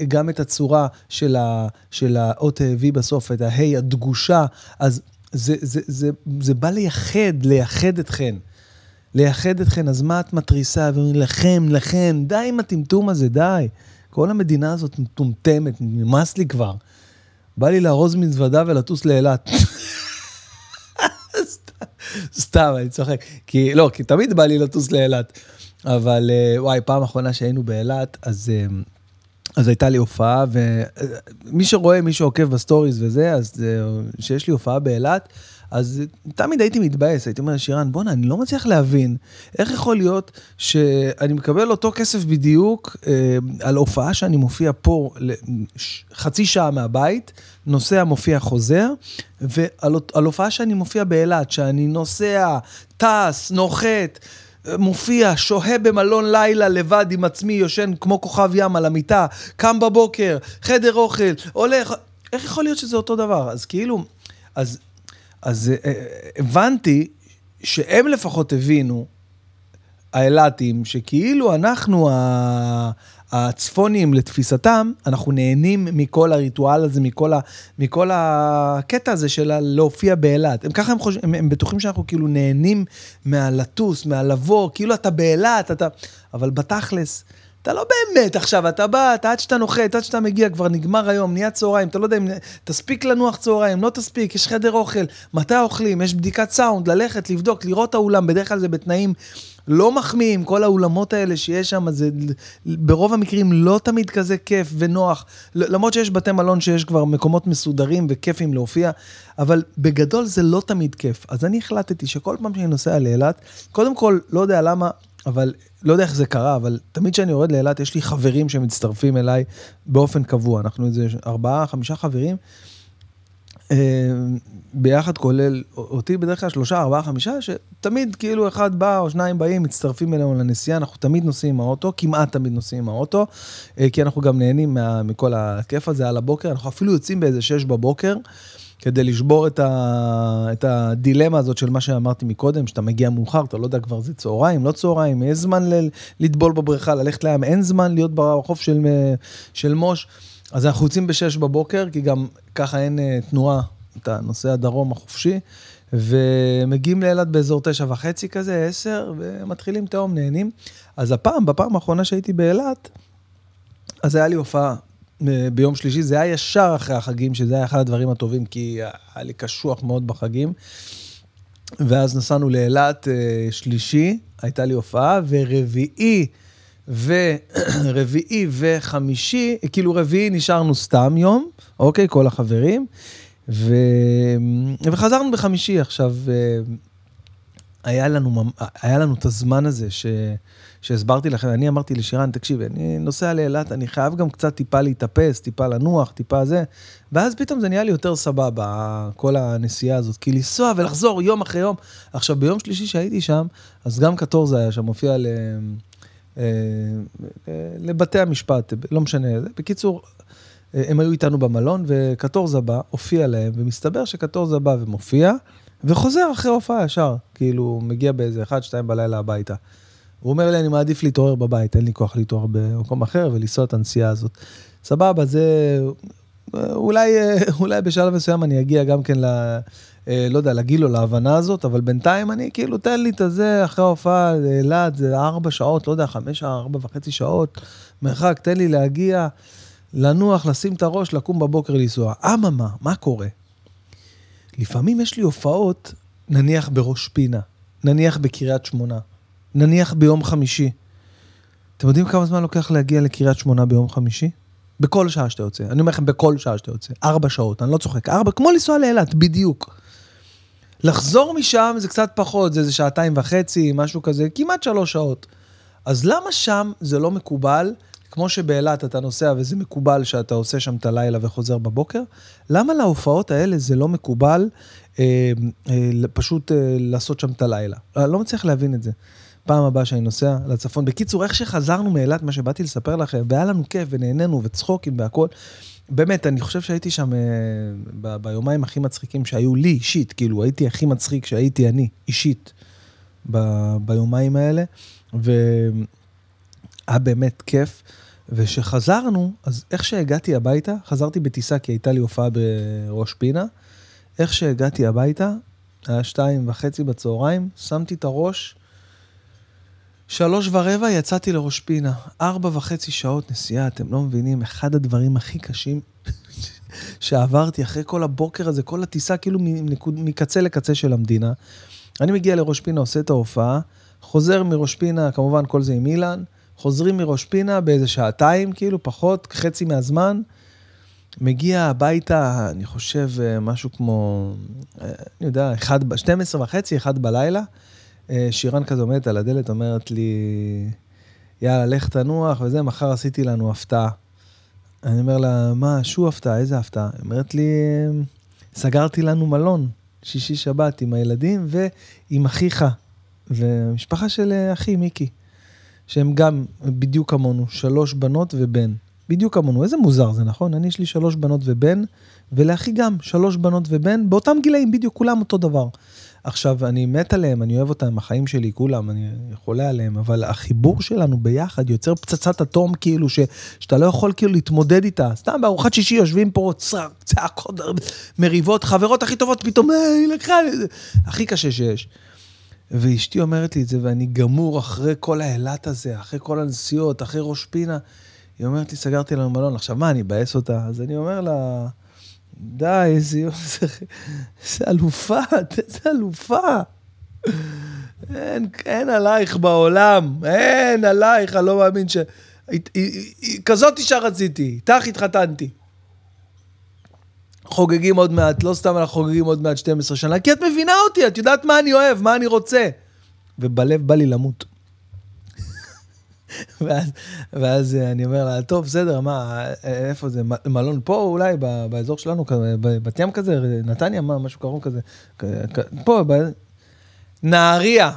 Speaker 1: גם את הצורה של, ה, של האות V בסוף, את ההי הדגושה, אז זה, זה, זה, זה בא לייחד, לייחד אתכן. לייחד אתכן, אז מה את מתריסה ואומרים לכם, לכם, די עם הטמטום הזה, די. כל המדינה הזאת מטומטמת, נמאס לי כבר. בא לי לארוז מזוודה ולטוס לאילת. סתם, אני צוחק. כי, לא, כי תמיד בא לי לטוס לאילת. אבל וואי, פעם אחרונה שהיינו באילת, אז, אז הייתה לי הופעה, ומי שרואה, מי שעוקב ב stories וזה, אז שיש לי הופעה באילת, אז תמיד הייתי מתבאס, הייתי אומר, שירן, בואנה, אני לא מצליח להבין איך יכול להיות שאני מקבל אותו כסף בדיוק אה, על הופעה שאני מופיע פה חצי שעה מהבית, נוסע, מופיע, חוזר, ועל הופעה שאני מופיע באילת, שאני נוסע, טס, נוחת, מופיע, שוהה במלון לילה לבד עם עצמי, יושן כמו כוכב ים על המיטה, קם בבוקר, חדר אוכל, הולך, איך יכול להיות שזה אותו דבר? אז כאילו, אז... אז uh, הבנתי שהם לפחות הבינו האילתים, שכאילו אנחנו. הצפונים לתפיסתם, אנחנו נהנים מכל הריטואל הזה, מכל, ה, מכל הקטע הזה של להופיע באילת. הם ככה הם חושבים, הם, הם בטוחים שאנחנו כאילו נהנים מהלטוס, מהלבוא, כאילו אתה באילת, אתה... אבל בתכלס, אתה לא באמת עכשיו, אתה בא, אתה עד שאתה נוחת, עד שאתה מגיע, כבר נגמר היום, נהיה צהריים, אתה לא יודע אם תספיק לנוח צהריים, לא תספיק, יש חדר אוכל, מתי אוכלים, יש בדיקת סאונד, ללכת, לבדוק, לראות את האולם, בדרך כלל זה בתנאים לא מחמיאים, כל האולמות האלה שיש שם, זה ברוב המקרים לא תמיד כזה כיף ונוח, למרות שיש בתי מלון שיש כבר מקומות מסודרים וכיפים להופיע, אבל בגדול זה לא תמיד כיף. אז אני החלטתי שכל פעם שאני נוסע לאילת, קודם כל, לא יודע למה, אבל לא יודע איך זה קרה, אבל תמיד כשאני יורד לאילת, יש לי חברים שמצטרפים אליי באופן קבוע. אנחנו איזה ארבעה, חמישה חברים. אה, ביחד כולל אותי בדרך כלל שלושה, ארבעה, חמישה, שתמיד כאילו אחד בא או שניים באים, מצטרפים אלינו לנסיעה, אנחנו תמיד נוסעים עם האוטו, כמעט תמיד נוסעים עם האוטו, אה, כי אנחנו גם נהנים מכל הכיף הזה על הבוקר, אנחנו אפילו יוצאים באיזה שש בבוקר. כדי לשבור את, ה, את הדילמה הזאת של מה שאמרתי מקודם, שאתה מגיע מאוחר, אתה לא יודע כבר זה צהריים, לא צהריים, יש זמן ל, לטבול בבריכה, ללכת לים, אין זמן להיות ברחוב של, של מוש. אז אנחנו יוצאים ב-6 בבוקר, כי גם ככה אין uh, תנועה, אתה נוסע דרום החופשי, ומגיעים לאילת באזור תשע וחצי כזה, עשר, ומתחילים תהום, נהנים. אז הפעם, בפעם האחרונה שהייתי באילת, אז היה לי הופעה אה, ביום שלישי, זה היה ישר אחרי החגים, שזה היה אחד הדברים הטובים, כי היה לי קשוח מאוד בחגים. ואז נסענו לאילת אה, שלישי, הייתה לי הופעה, ורביעי, ורביעי וחמישי, כאילו רביעי נשארנו סתם יום, אוקיי, כל החברים, ו... וחזרנו בחמישי. עכשיו, אה, היה לנו, היה לנו את הזמן הזה ש... שהסברתי לכם, אני אמרתי לשירן, תקשיבי, אני נוסע לאילת, אני חייב גם קצת טיפה להתאפס, טיפה לנוח, טיפה זה, ואז פתאום זה נהיה לי יותר סבבה, כל הנסיעה הזאת, כי לנסוע ולחזור יום אחרי יום. עכשיו, ביום שלישי שהייתי שם, אז גם קטורזה היה שם, מופיע ל... אה, לבתי המשפט, לא משנה. בקיצור, אה, הם היו איתנו במלון, וקטורזה בא, הופיע להם, ומסתבר שקטורזה בא ומופיע, וחוזר אחרי הופעה ישר, כאילו, מגיע באיזה 1-2 בלילה הביתה. הוא אומר לי, אני מעדיף להתעורר בבית, אין לי כוח להתעורר במקום אחר ולנסוע את הנסיעה הזאת. סבבה, זה... אולי, אולי בשלב מסוים אני אגיע גם כן ל... לא יודע, לגיל או להבנה הזאת, אבל בינתיים אני כאילו, תן לי את הזה, אחרי ההופעה לאילת, זה ארבע שעות, לא יודע, חמש, ארבע וחצי שעות, מרחק, תן לי להגיע, לנוח, לשים את הראש, לקום בבוקר לנסוע. אממה, מה קורה? לפעמים יש לי הופעות, נניח בראש פינה, נניח בקריית שמונה, נניח ביום חמישי. אתם יודעים כמה זמן לוקח להגיע לקריית שמונה ביום חמישי? בכל שעה שאתה יוצא. אני אומר לכם, בכל שעה שאתה יוצא. ארבע שעות, אני לא צוחק. ארבע, כמו לנסוע לאילת, בדיוק. לחזור משם זה קצת פחות, זה איזה שעתיים וחצי, משהו כזה, כמעט שלוש שעות. אז למה שם זה לא מקובל, כמו שבאילת אתה נוסע וזה מקובל שאתה עושה שם את הלילה וחוזר בבוקר, למה להופעות האלה זה לא מקובל אה, אה, פשוט אה, לעשות שם את הלילה? אני לא מצליח להבין את זה. פעם הבאה שאני נוסע לצפון. בקיצור, איך שחזרנו מאילת, מה שבאתי לספר לכם, והיה לנו כיף ונהנינו וצחוקים והכל. באמת, אני חושב שהייתי שם אה, ב- ביומיים הכי מצחיקים שהיו לי אישית, כאילו, הייתי הכי מצחיק שהייתי אני, אישית, ב- ביומיים האלה, והיה באמת כיף. וכשחזרנו, אז איך שהגעתי הביתה, חזרתי בטיסה כי הייתה לי הופעה בראש פינה, איך שהגעתי הביתה, היה שתיים וחצי בצהריים, שמתי את הראש, שלוש ורבע יצאתי לראש פינה. ארבע וחצי שעות נסיעה, אתם לא מבינים, אחד הדברים הכי קשים שעברתי אחרי כל הבוקר הזה, כל הטיסה כאילו מקצה לקצה של המדינה. אני מגיע לראש פינה, עושה את ההופעה, חוזר מראש פינה, כמובן כל זה עם אילן, חוזרים מראש פינה באיזה שעתיים, כאילו, פחות, חצי מהזמן. מגיע הביתה, אני חושב, אה, משהו כמו, אה, אני יודע, 12 וחצי, 1 בלילה. אה, שירן כזה עומדת על הדלת, אומרת לי, יאללה, לך תנוח וזה, מחר עשיתי לנו הפתעה. אני אומר לה, מה, שו הפתעה, איזה הפתעה? היא אומרת לי, סגרתי לנו מלון, שישי שבת עם הילדים ועם אחיך, ומשפחה של אחי, מיקי, שהם גם בדיוק כמונו, שלוש בנות ובן. בדיוק כמונו, איזה מוזר זה, נכון? אני יש לי שלוש בנות ובן, ולאחי גם שלוש בנות ובן, באותם גילאים, בדיוק כולם אותו דבר. עכשיו, אני מת עליהם, אני אוהב אותם, החיים שלי, כולם, אני חולה עליהם, אבל החיבור שלנו ביחד יוצר פצצת אטום, כאילו, ש, שאתה לא יכול כאילו להתמודד איתה. סתם בארוחת שישי יושבים פה צעקות, מריבות, חברות הכי טובות, פתאום, היא לקחה הכי קשה שיש. ואשתי אומרת לי את זה, ואני גמור אחרי כל האילת הזה, אחרי כל הנסיעות, אחרי ראש פינה. היא אומרת לי, סגרתי לנו מלון, עכשיו מה, אני אבאס אותה? אז אני אומר לה, די, איזה איזה אלופה, איזה אלופה. אין, אין עלייך בעולם, אין עלייך, אני לא מאמין ש... כזאת אישה רציתי, איתך התחתנתי. חוגגים עוד מעט, לא סתם אנחנו חוגגים עוד מעט 12 שנה, כי את מבינה אותי, את יודעת מה אני אוהב, מה אני רוצה. ובלב בא לי למות. ואז, ואז אני אומר לה, טוב, בסדר, מה, איפה זה, מלון פה אולי, באזור שלנו, בת ים כזה, נתניה, מה, משהו קרוב כזה, פה, ב... נהריה.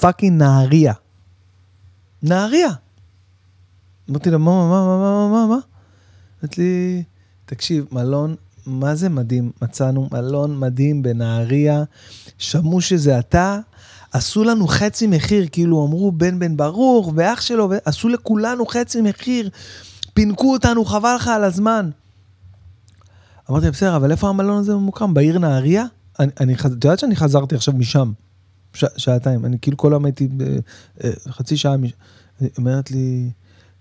Speaker 1: פאקינג נהריה. נהריה. אמרתי לה, מה, מה, מה, מה, מה, מה? אמרת לי, תקשיב, מלון, מה זה מדהים? מצאנו מלון מדהים בנהריה, שמעו שזה אתה, עשו לנו חצי מחיר, כאילו אמרו בן בן ברוך ואח שלו, עשו לכולנו חצי מחיר, פינקו אותנו, חבל לך על הזמן. אמרתי, בסדר, אבל איפה המלון הזה ממוקם? בעיר נהריה? אני, את יודעת שאני חזרתי עכשיו משם, ש, שעתיים, אני כאילו כל היום הייתי אה, חצי שעה, היא אומרת לי,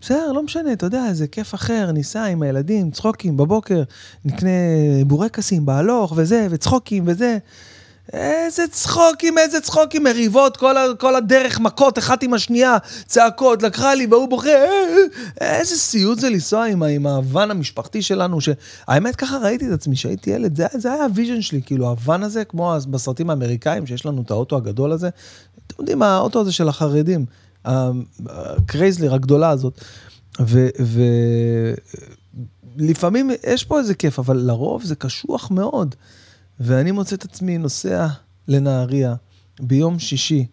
Speaker 1: בסדר, לא משנה, אתה יודע, זה כיף אחר, ניסע עם הילדים, צחוקים בבוקר, נקנה בורקסים בהלוך וזה, וצחוקים וזה. איזה צחוקים, איזה צחוקים, מריבות, כל, ה, כל הדרך, מכות, אחת עם השנייה, צעקות, לקחה לי והוא בוכה, אה, אה, איזה סיוט זה לנסוע עם, עם הוואן המשפחתי שלנו, שהאמת ככה ראיתי את עצמי, שהייתי ילד, זה, זה היה ה vision שלי, כאילו הוואן הזה, כמו בסרטים האמריקאים, שיש לנו את האוטו הגדול הזה, אתם יודעים, האוטו הזה של החרדים, הקרייזלר הגדולה הזאת, ולפעמים יש פה איזה כיף, אבל לרוב זה קשוח מאוד. ואני מוצא את עצמי נוסע לנהריה ביום שישי.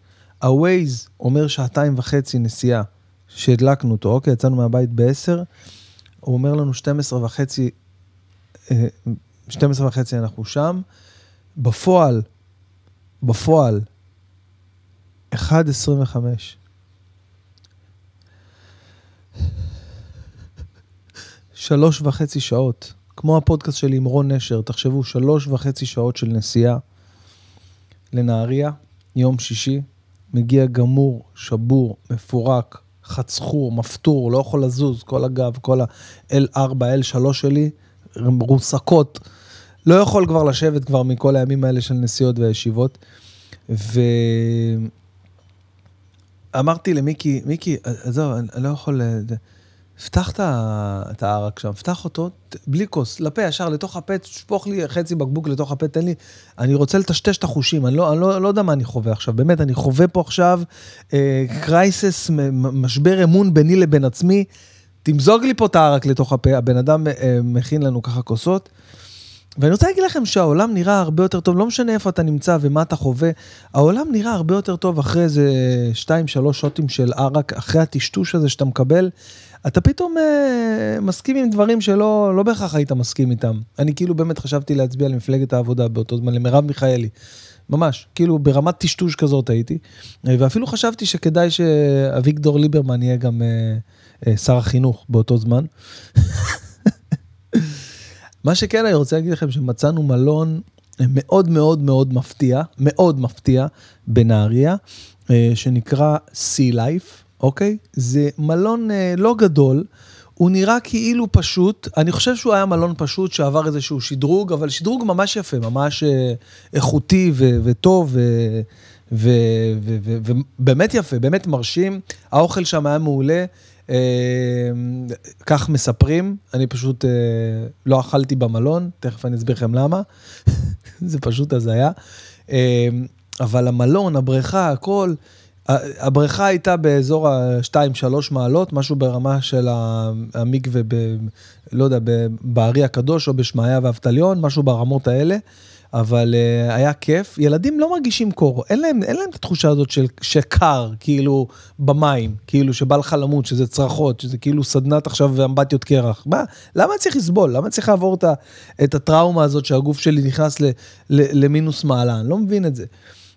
Speaker 1: ה-Waze אומר שעתיים וחצי נסיעה, שהדלקנו אותו, אוקיי, יצאנו מהבית ב-10, הוא אומר לנו 12 וחצי, 12 אה, וחצי אנחנו שם. בפועל, בפועל, 1.25. שלוש וחצי שעות. כמו הפודקאסט שלי עם רון נשר, תחשבו, שלוש וחצי שעות של נסיעה לנהריה, יום שישי, מגיע גמור, שבור, מפורק, חצחור, מפטור, לא יכול לזוז, כל הגב, כל ה-L4, L3 שלי, מרוסקות. לא יכול כבר לשבת כבר מכל הימים האלה של נסיעות וישיבות. ואמרתי למיקי, מיקי, עזוב, אני לא יכול... פתח את הערק שם, פתח אותו, בלי כוס, לפה ישר, לתוך הפה, תשפוך לי חצי בקבוק לתוך הפה, תן לי, אני רוצה לטשטש את החושים, אני לא, אני לא, לא יודע מה אני חווה עכשיו, באמת, אני חווה פה עכשיו קרייסס, אה, משבר אמון ביני לבין עצמי, תמזוג לי פה את הערק לתוך הפה, הבן אדם אה, מכין לנו ככה כוסות. ואני רוצה להגיד לכם שהעולם נראה הרבה יותר טוב, לא משנה איפה אתה נמצא ומה אתה חווה, העולם נראה הרבה יותר טוב אחרי איזה 2-3 שוטים של ערק, אחרי הטשטוש הזה שאתה מקבל. אתה פתאום אה, מסכים עם דברים שלא לא בהכרח היית מסכים איתם. אני כאילו באמת חשבתי להצביע למפלגת העבודה באותו זמן, למרב מיכאלי. ממש, כאילו ברמת טשטוש כזאת הייתי. ואפילו חשבתי שכדאי שאביגדור ליברמן יהיה גם אה, אה, שר החינוך באותו זמן. מה שכן, אני רוצה להגיד לכם שמצאנו מלון מאוד מאוד מאוד מפתיע, מאוד מפתיע, בנהריה, שנקרא Sea Life. אוקיי? זה מלון אה, לא גדול, הוא נראה כאילו פשוט, אני חושב שהוא היה מלון פשוט שעבר איזשהו שדרוג, אבל שדרוג ממש יפה, ממש אה, איכותי ו- וטוב, ובאמת יפה, באמת מרשים. האוכל שם היה מעולה. אה, כך מספרים, אני פשוט אה, לא אכלתי במלון, תכף אני אסביר לכם למה, זה פשוט הזיה. אה, אבל המלון, הבריכה, הכל, הבריכה הייתה באזור ה-2-3 מעלות, משהו ברמה של המקווה, ב, לא יודע, בארי הקדוש או בשמעיה ואבטליון, משהו ברמות האלה. אבל uh, היה כיף. ילדים לא מרגישים קור, אין להם, אין להם את התחושה הזאת של שקר, כאילו, במים, כאילו שבא לך למות, שזה צרחות, שזה כאילו סדנת עכשיו ואמבטיות קרח. מה, למה אני צריך לסבול? למה אני צריך לעבור את, את הטראומה הזאת שהגוף שלי נכנס ל, ל, למינוס מעלה? אני לא מבין את זה.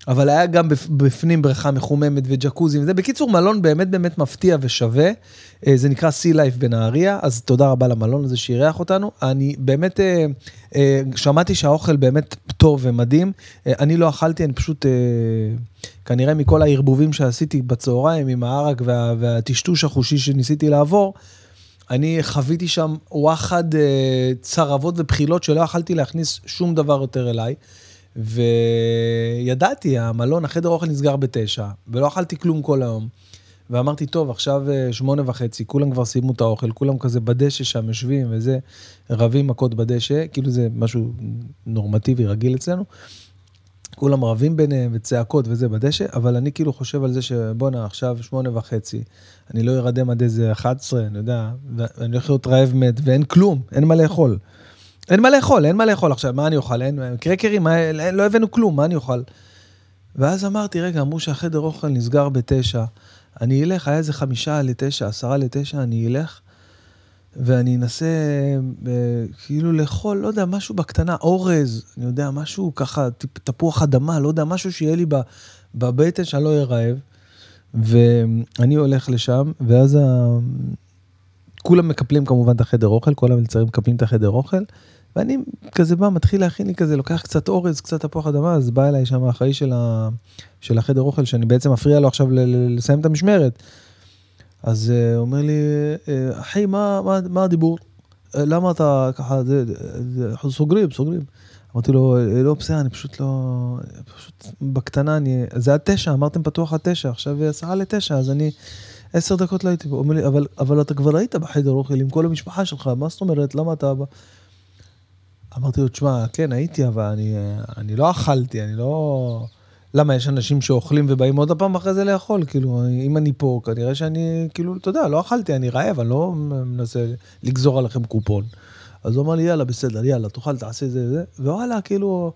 Speaker 1: אבל היה גם בפנים בריכה מחוממת וג'קוזי וזה. בקיצור, מלון באמת באמת מפתיע ושווה. אה, זה נקרא Sea Life בנהריה, אז תודה רבה למלון הזה שאירח אותנו. אני באמת, אה, אה, שמעתי שהאוכל באמת טוב ומדהים. אני לא אכלתי, אני פשוט, כנראה מכל הערבובים שעשיתי בצהריים עם הערק וה, והטשטוש החושי שניסיתי לעבור, אני חוויתי שם וואחד צרבות ובחילות שלא יכלתי להכניס שום דבר יותר אליי. וידעתי, המלון, החדר אוכל נסגר בתשע, ולא אכלתי כלום כל היום. ואמרתי, טוב, עכשיו אה, שמונה וחצי, כולם כבר סיימו את האוכל, כולם כזה בדשא שם יושבים וזה, רבים מכות בדשא, כאילו זה משהו נורמטיבי, רגיל אצלנו. כולם רבים ביניהם וצעקות וזה בדשא, אבל אני כאילו חושב על זה שבואנה, עכשיו שמונה וחצי, אני לא ארדם עד איזה 11, אני יודע, ואני הולך להיות רעב מת, ואין כלום, אין מה לאכול. אין מה לאכול, אין מה לאכול עכשיו, מה אני אוכל? אין, קרקרים, מה, לא הבאנו כלום, מה אני אוכל? ואז אמרתי, רגע, אמרו שהחדר אוכל נסגר בתשע, אני אלך, היה איזה חמישה לתשע, עשרה לתשע, אני אלך, ואני אנסה אה, כאילו לאכול, לא יודע, משהו בקטנה, אורז, אני יודע, משהו ככה, תפוח אדמה, לא יודע, משהו שיהיה לי בבטן שאני לא אהיה. ואני הולך לשם, ואז ה... כולם מקפלים כמובן את החדר אוכל, כל המלצרים מקפלים את החדר אוכל. ואני כזה בא, מתחיל להכין לי כזה, לוקח קצת אורז, קצת תפוח אדמה, אז בא אליי שם האחראי של, ה... של החדר אוכל, שאני בעצם מפריע לו עכשיו ל... לסיים את המשמרת. אז uh, הוא אומר לי, אה, אחי, מה, מה, מה הדיבור? אה, למה אתה ככה, זה, זה, סוגרים, סוגרים. אמרתי לו, לא בסדר, אני פשוט לא, פשוט בקטנה, אני, זה עד תשע, אמרתם פתוח עד תשע, עכשיו עשרה לתשע, אז אני עשר דקות לא הייתי פה. הוא אומר לי, אבל, אבל אתה כבר היית בחדר אוכל עם כל המשפחה שלך, מה זאת אומרת, למה אתה... אמרתי לו, תשמע, כן, הייתי, אבל אני, אני לא אכלתי, אני לא... למה, יש אנשים שאוכלים ובאים עוד פעם אחרי זה לאכול, כאילו, אם אני פה, כנראה שאני, כאילו, אתה יודע, לא אכלתי, אני רעב, אני לא מנסה לגזור עליכם קופון. אז הוא אמר לי, יאללה, בסדר, יאללה, תאכל, תעשה זה וזה, ווואלה, כאילו,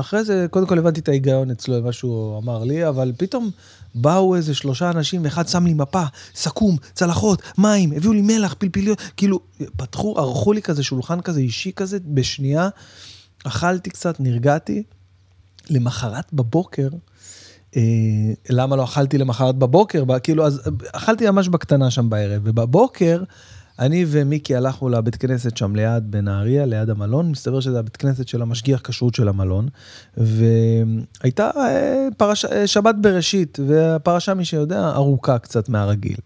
Speaker 1: אחרי זה, קודם כל הבנתי את ההיגיון אצלו, מה שהוא אמר לי, אבל פתאום באו איזה שלושה אנשים, אחד שם לי מפה, סכו"ם, צלחות, מים, הביאו לי מלח, פלפיליות, כאילו, פתחו, ערכו לי כזה שולחן כזה אישי כזה, בשנייה, אכלתי קצת, נרגעתי. למחרת בבוקר, אה, למה לא אכלתי למחרת בבוקר? כאילו, אז אכלתי ממש בקטנה שם בערב, ובבוקר, אני ומיקי הלכנו לבית כנסת שם ליד בנהריה, ליד המלון, מסתבר שזה הבית כנסת של המשגיח כשרות של המלון, והייתה אה, פרש... אה, שבת בראשית, והפרשה, מי שיודע, ארוכה קצת מהרגיל.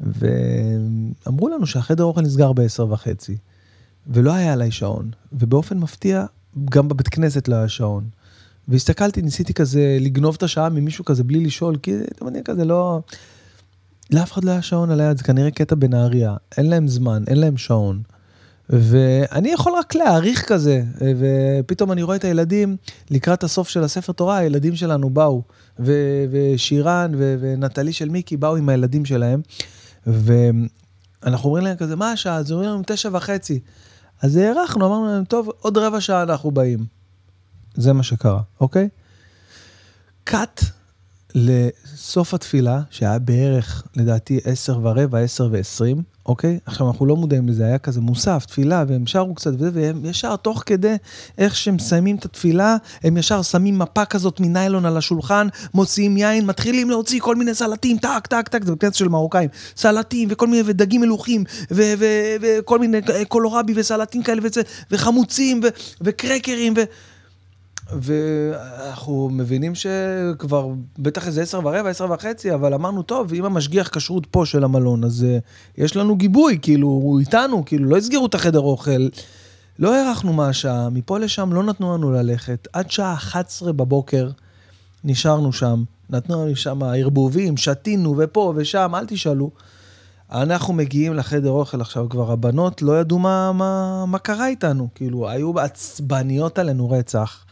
Speaker 1: ואמרו לנו שהחדר אוכל נסגר בעשר וחצי, ולא היה עליי שעון, ובאופן מפתיע, גם בבית כנסת לא היה שעון. והסתכלתי, ניסיתי כזה לגנוב את השעה ממישהו כזה בלי לשאול, כי אתם יודעים, כזה לא... לאף אחד לא היה שעון על היד, זה כנראה קטע בנהריה, אין להם זמן, אין להם שעון. ואני יכול רק להעריך כזה, ופתאום אני רואה את הילדים, לקראת הסוף של הספר תורה, הילדים שלנו באו, ו- ושירן ו- ונטלי של מיקי באו עם הילדים שלהם, ואנחנו אומרים להם כזה, מה השעה? אז אומרים לנו תשע וחצי. אז הארכנו, אמרנו להם, טוב, עוד רבע שעה אנחנו באים. זה מה שקרה, אוקיי? קאט לסוף התפילה, שהיה בערך, לדעתי, עשר ורבע, עשר ועשרים, אוקיי? עכשיו, אנחנו לא מודעים לזה, היה כזה מוסף, תפילה, והם שרו קצת וזה, והם ישר, תוך כדי איך שהם מסיימים את התפילה, הם ישר שמים מפה כזאת מניילון על השולחן, מוציאים יין, מתחילים להוציא כל מיני סלטים, טק, טק, טק, זה בכנסת של מרוקאים, סלטים וכל מיני, ודגים מלוכים, וכל מיני קולורבי וסלטים כאלה, וחמוצים, וקרקרים, ו... ואנחנו מבינים שכבר בטח איזה עשר ורבע, עשר וחצי, אבל אמרנו, טוב, אם המשגיח כשרות פה של המלון, אז uh, יש לנו גיבוי, כאילו, הוא איתנו, כאילו, לא הסגירו את החדר אוכל. לא הארכנו מהשעה, מפה לשם לא נתנו לנו ללכת. עד שעה 11 בבוקר נשארנו שם, נתנו לנו שם ערבובים, שתינו ופה ושם, אל תשאלו. אנחנו מגיעים לחדר אוכל עכשיו, כבר הבנות לא ידעו מה, מה, מה קרה איתנו, כאילו, היו עצבניות עלינו רצח.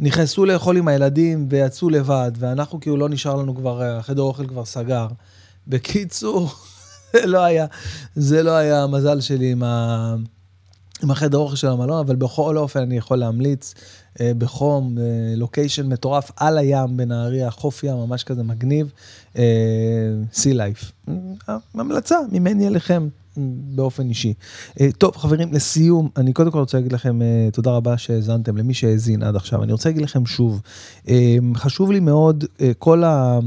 Speaker 1: נכנסו לאכול עם הילדים ויצאו לבד, ואנחנו כאילו לא נשאר לנו כבר, החדר אוכל כבר סגר. בקיצור, זה לא היה, זה לא היה המזל שלי עם, ה, עם החדר אוכל של המלון, אבל בכל אופן אני יכול להמליץ אה, בחום, אה, לוקיישן מטורף על הים בנהריה, חוף ים ממש כזה מגניב, סי לייף. המלצה ממני אליכם. באופן אישי. אה, טוב, חברים, לסיום, אני קודם כל רוצה להגיד לכם אה, תודה רבה שהאזנתם, למי שהאזין עד עכשיו. אני רוצה להגיד לכם שוב, אה, חשוב לי מאוד, כל, ה,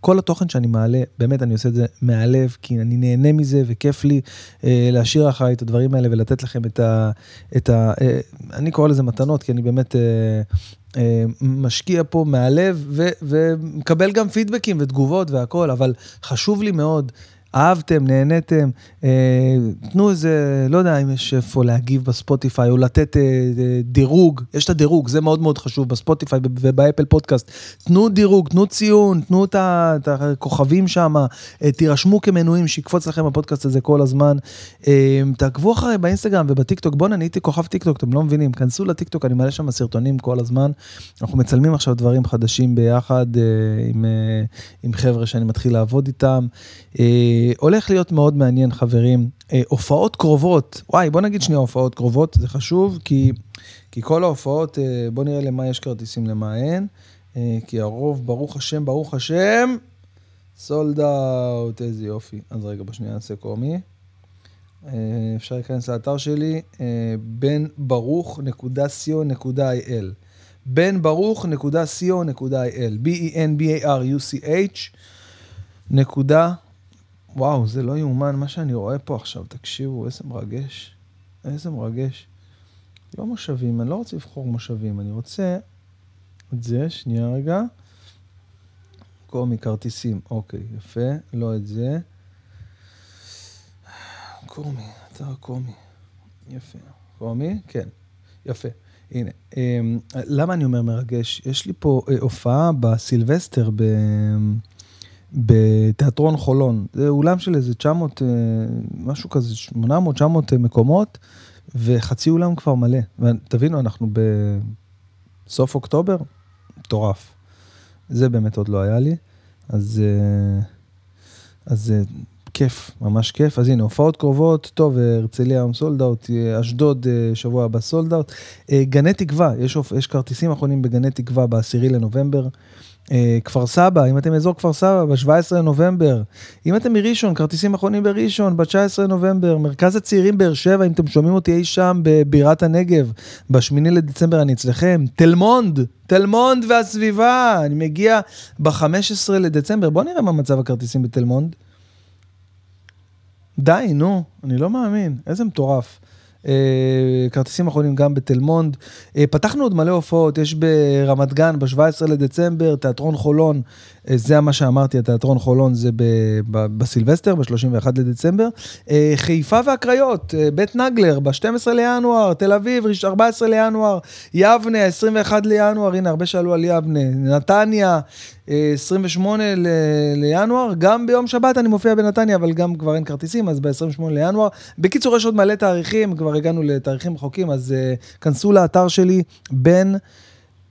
Speaker 1: כל התוכן שאני מעלה, באמת אני עושה את זה מהלב, כי אני נהנה מזה וכיף לי להשאיר אחריי את הדברים האלה ולתת לכם את ה... את ה אני קורא לזה מתנות, כי אני באמת... משקיע פה מהלב ו- ומקבל גם פידבקים ותגובות והכל, אבל חשוב לי מאוד אהבתם, נהניתם, אה, תנו איזה, לא יודע אם יש איפה להגיב בספוטיפיי או לתת אה, אה, דירוג, יש את הדירוג, זה מאוד מאוד חשוב בספוטיפיי ובאפל פודקאסט. תנו דירוג, תנו ציון, תנו את את הכוכבים שם, אה, תירשמו כמנויים, שיקפוץ לכם הפודקאסט הזה כל הזמן. אה, תעקבו אחריי באינסטגרם ובטיקטוק, בואנה, אני הייתי כוכב טיקטוק, אתם לא מבינים, כנסו לטיקטוק, אני מעלה שם סרטונים כל הזמן. אנחנו מצלמים עכשיו דברים חדשים ביחד אה, עם, אה, עם חבר'ה שאני מתחיל לעבוד איתם. אה, הולך להיות מאוד מעניין, חברים. אה, הופעות קרובות, וואי, בוא נגיד שנייה הופעות קרובות, זה חשוב, כי, כי כל ההופעות, אה, בוא נראה למה יש כרטיסים, למה אין. אה, כי הרוב, ברוך השם, ברוך השם, סולד אאוט, איזה יופי. אז רגע, בשנייה נעשה קומי. אפשר להיכנס לאתר שלי, בן ברוך.co.il. בן ברוך.co.il. B-E-N-B-A-R-U-C-H נקודה וואו, זה לא יאומן מה שאני רואה פה עכשיו, תקשיבו, איזה מרגש. איזה מרגש. לא מושבים, אני לא רוצה לבחור מושבים, אני רוצה את זה, שנייה רגע. קומי, כרטיסים, אוקיי, יפה, לא את זה. קומי, אתר קומי, יפה. קומי, כן, יפה. הנה, אמ, למה אני אומר מרגש? יש לי פה אה, הופעה בסילבסטר ב... בתיאטרון חולון. זה אולם של איזה 900, אה, משהו כזה, 800, 900 אה, מקומות, וחצי אולם כבר מלא. תבינו, אנחנו בסוף אוקטובר, מטורף. זה באמת עוד לא היה לי, אז, אה, אז כיף, ממש כיף. אז הנה, הופעות קרובות, טוב, הרצליה היום sold out, אשדוד שבוע הבא sold out. גני תקווה, יש, יש כרטיסים אחרונים בגני תקווה בעשירי לנובמבר. אה, כפר סבא, אם אתם אזור כפר סבא, ב-17 לנובמבר. אם אתם מראשון, כרטיסים אחרונים בראשון, ב-19 לנובמבר. מרכז הצעירים באר שבע, אם אתם שומעים אותי אי שם בבירת הנגב, ב-8 לדצמבר אני אצלכם. תל מונד, תל מונד והסביבה, אני מגיע ב-15 לדצמבר. בואו נראה מה מצב הכרטיסים בתל מונד. די, נו, אני לא מאמין, איזה מטורף. אה, כרטיסים אחרונים גם בתל מונד. אה, פתחנו עוד מלא הופעות, יש ברמת גן ב-17 לדצמבר, תיאטרון חולון, אה, זה מה שאמרתי, התיאטרון חולון זה בסילבסטר, ב-31 לדצמבר. חיפה והקריות, בית נגלר, ב-12 לינואר, תל אביב, 14 לינואר, יבנה, 21 לינואר, הנה, הרבה שאלו על יבנה, נתניה. 28 ל- לינואר, גם ביום שבת אני מופיע בנתניה, אבל גם כבר אין כרטיסים, אז ב-28 לינואר. בקיצור, יש עוד מלא תאריכים, כבר הגענו לתאריכים רחוקים, אז uh, כנסו לאתר שלי, בן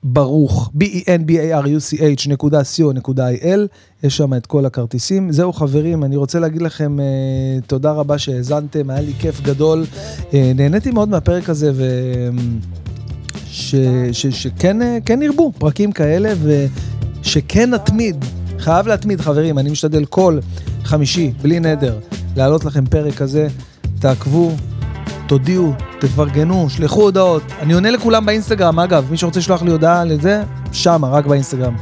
Speaker 1: ברוך, b-e-n-b-a-r-u-c-h נקודה co.il, יש שם את כל הכרטיסים. זהו חברים, אני רוצה להגיד לכם uh, תודה רבה שהאזנתם, היה לי כיף גדול. Uh, נהניתי מאוד מהפרק הזה, ו... ש, ש, שכן כן ירבו פרקים כאלה, ו... שכן נתמיד, חייב להתמיד חברים, אני משתדל כל חמישי, בלי נדר, להעלות לכם פרק כזה, תעקבו, תודיעו, תפרגנו, שלחו הודעות. אני עונה לכולם באינסטגרם, אגב, מי שרוצה לשלוח לי הודעה לזה, שמה, רק באינסטגרם.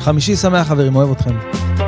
Speaker 1: חמישי שמח חברים, אוהב אתכם.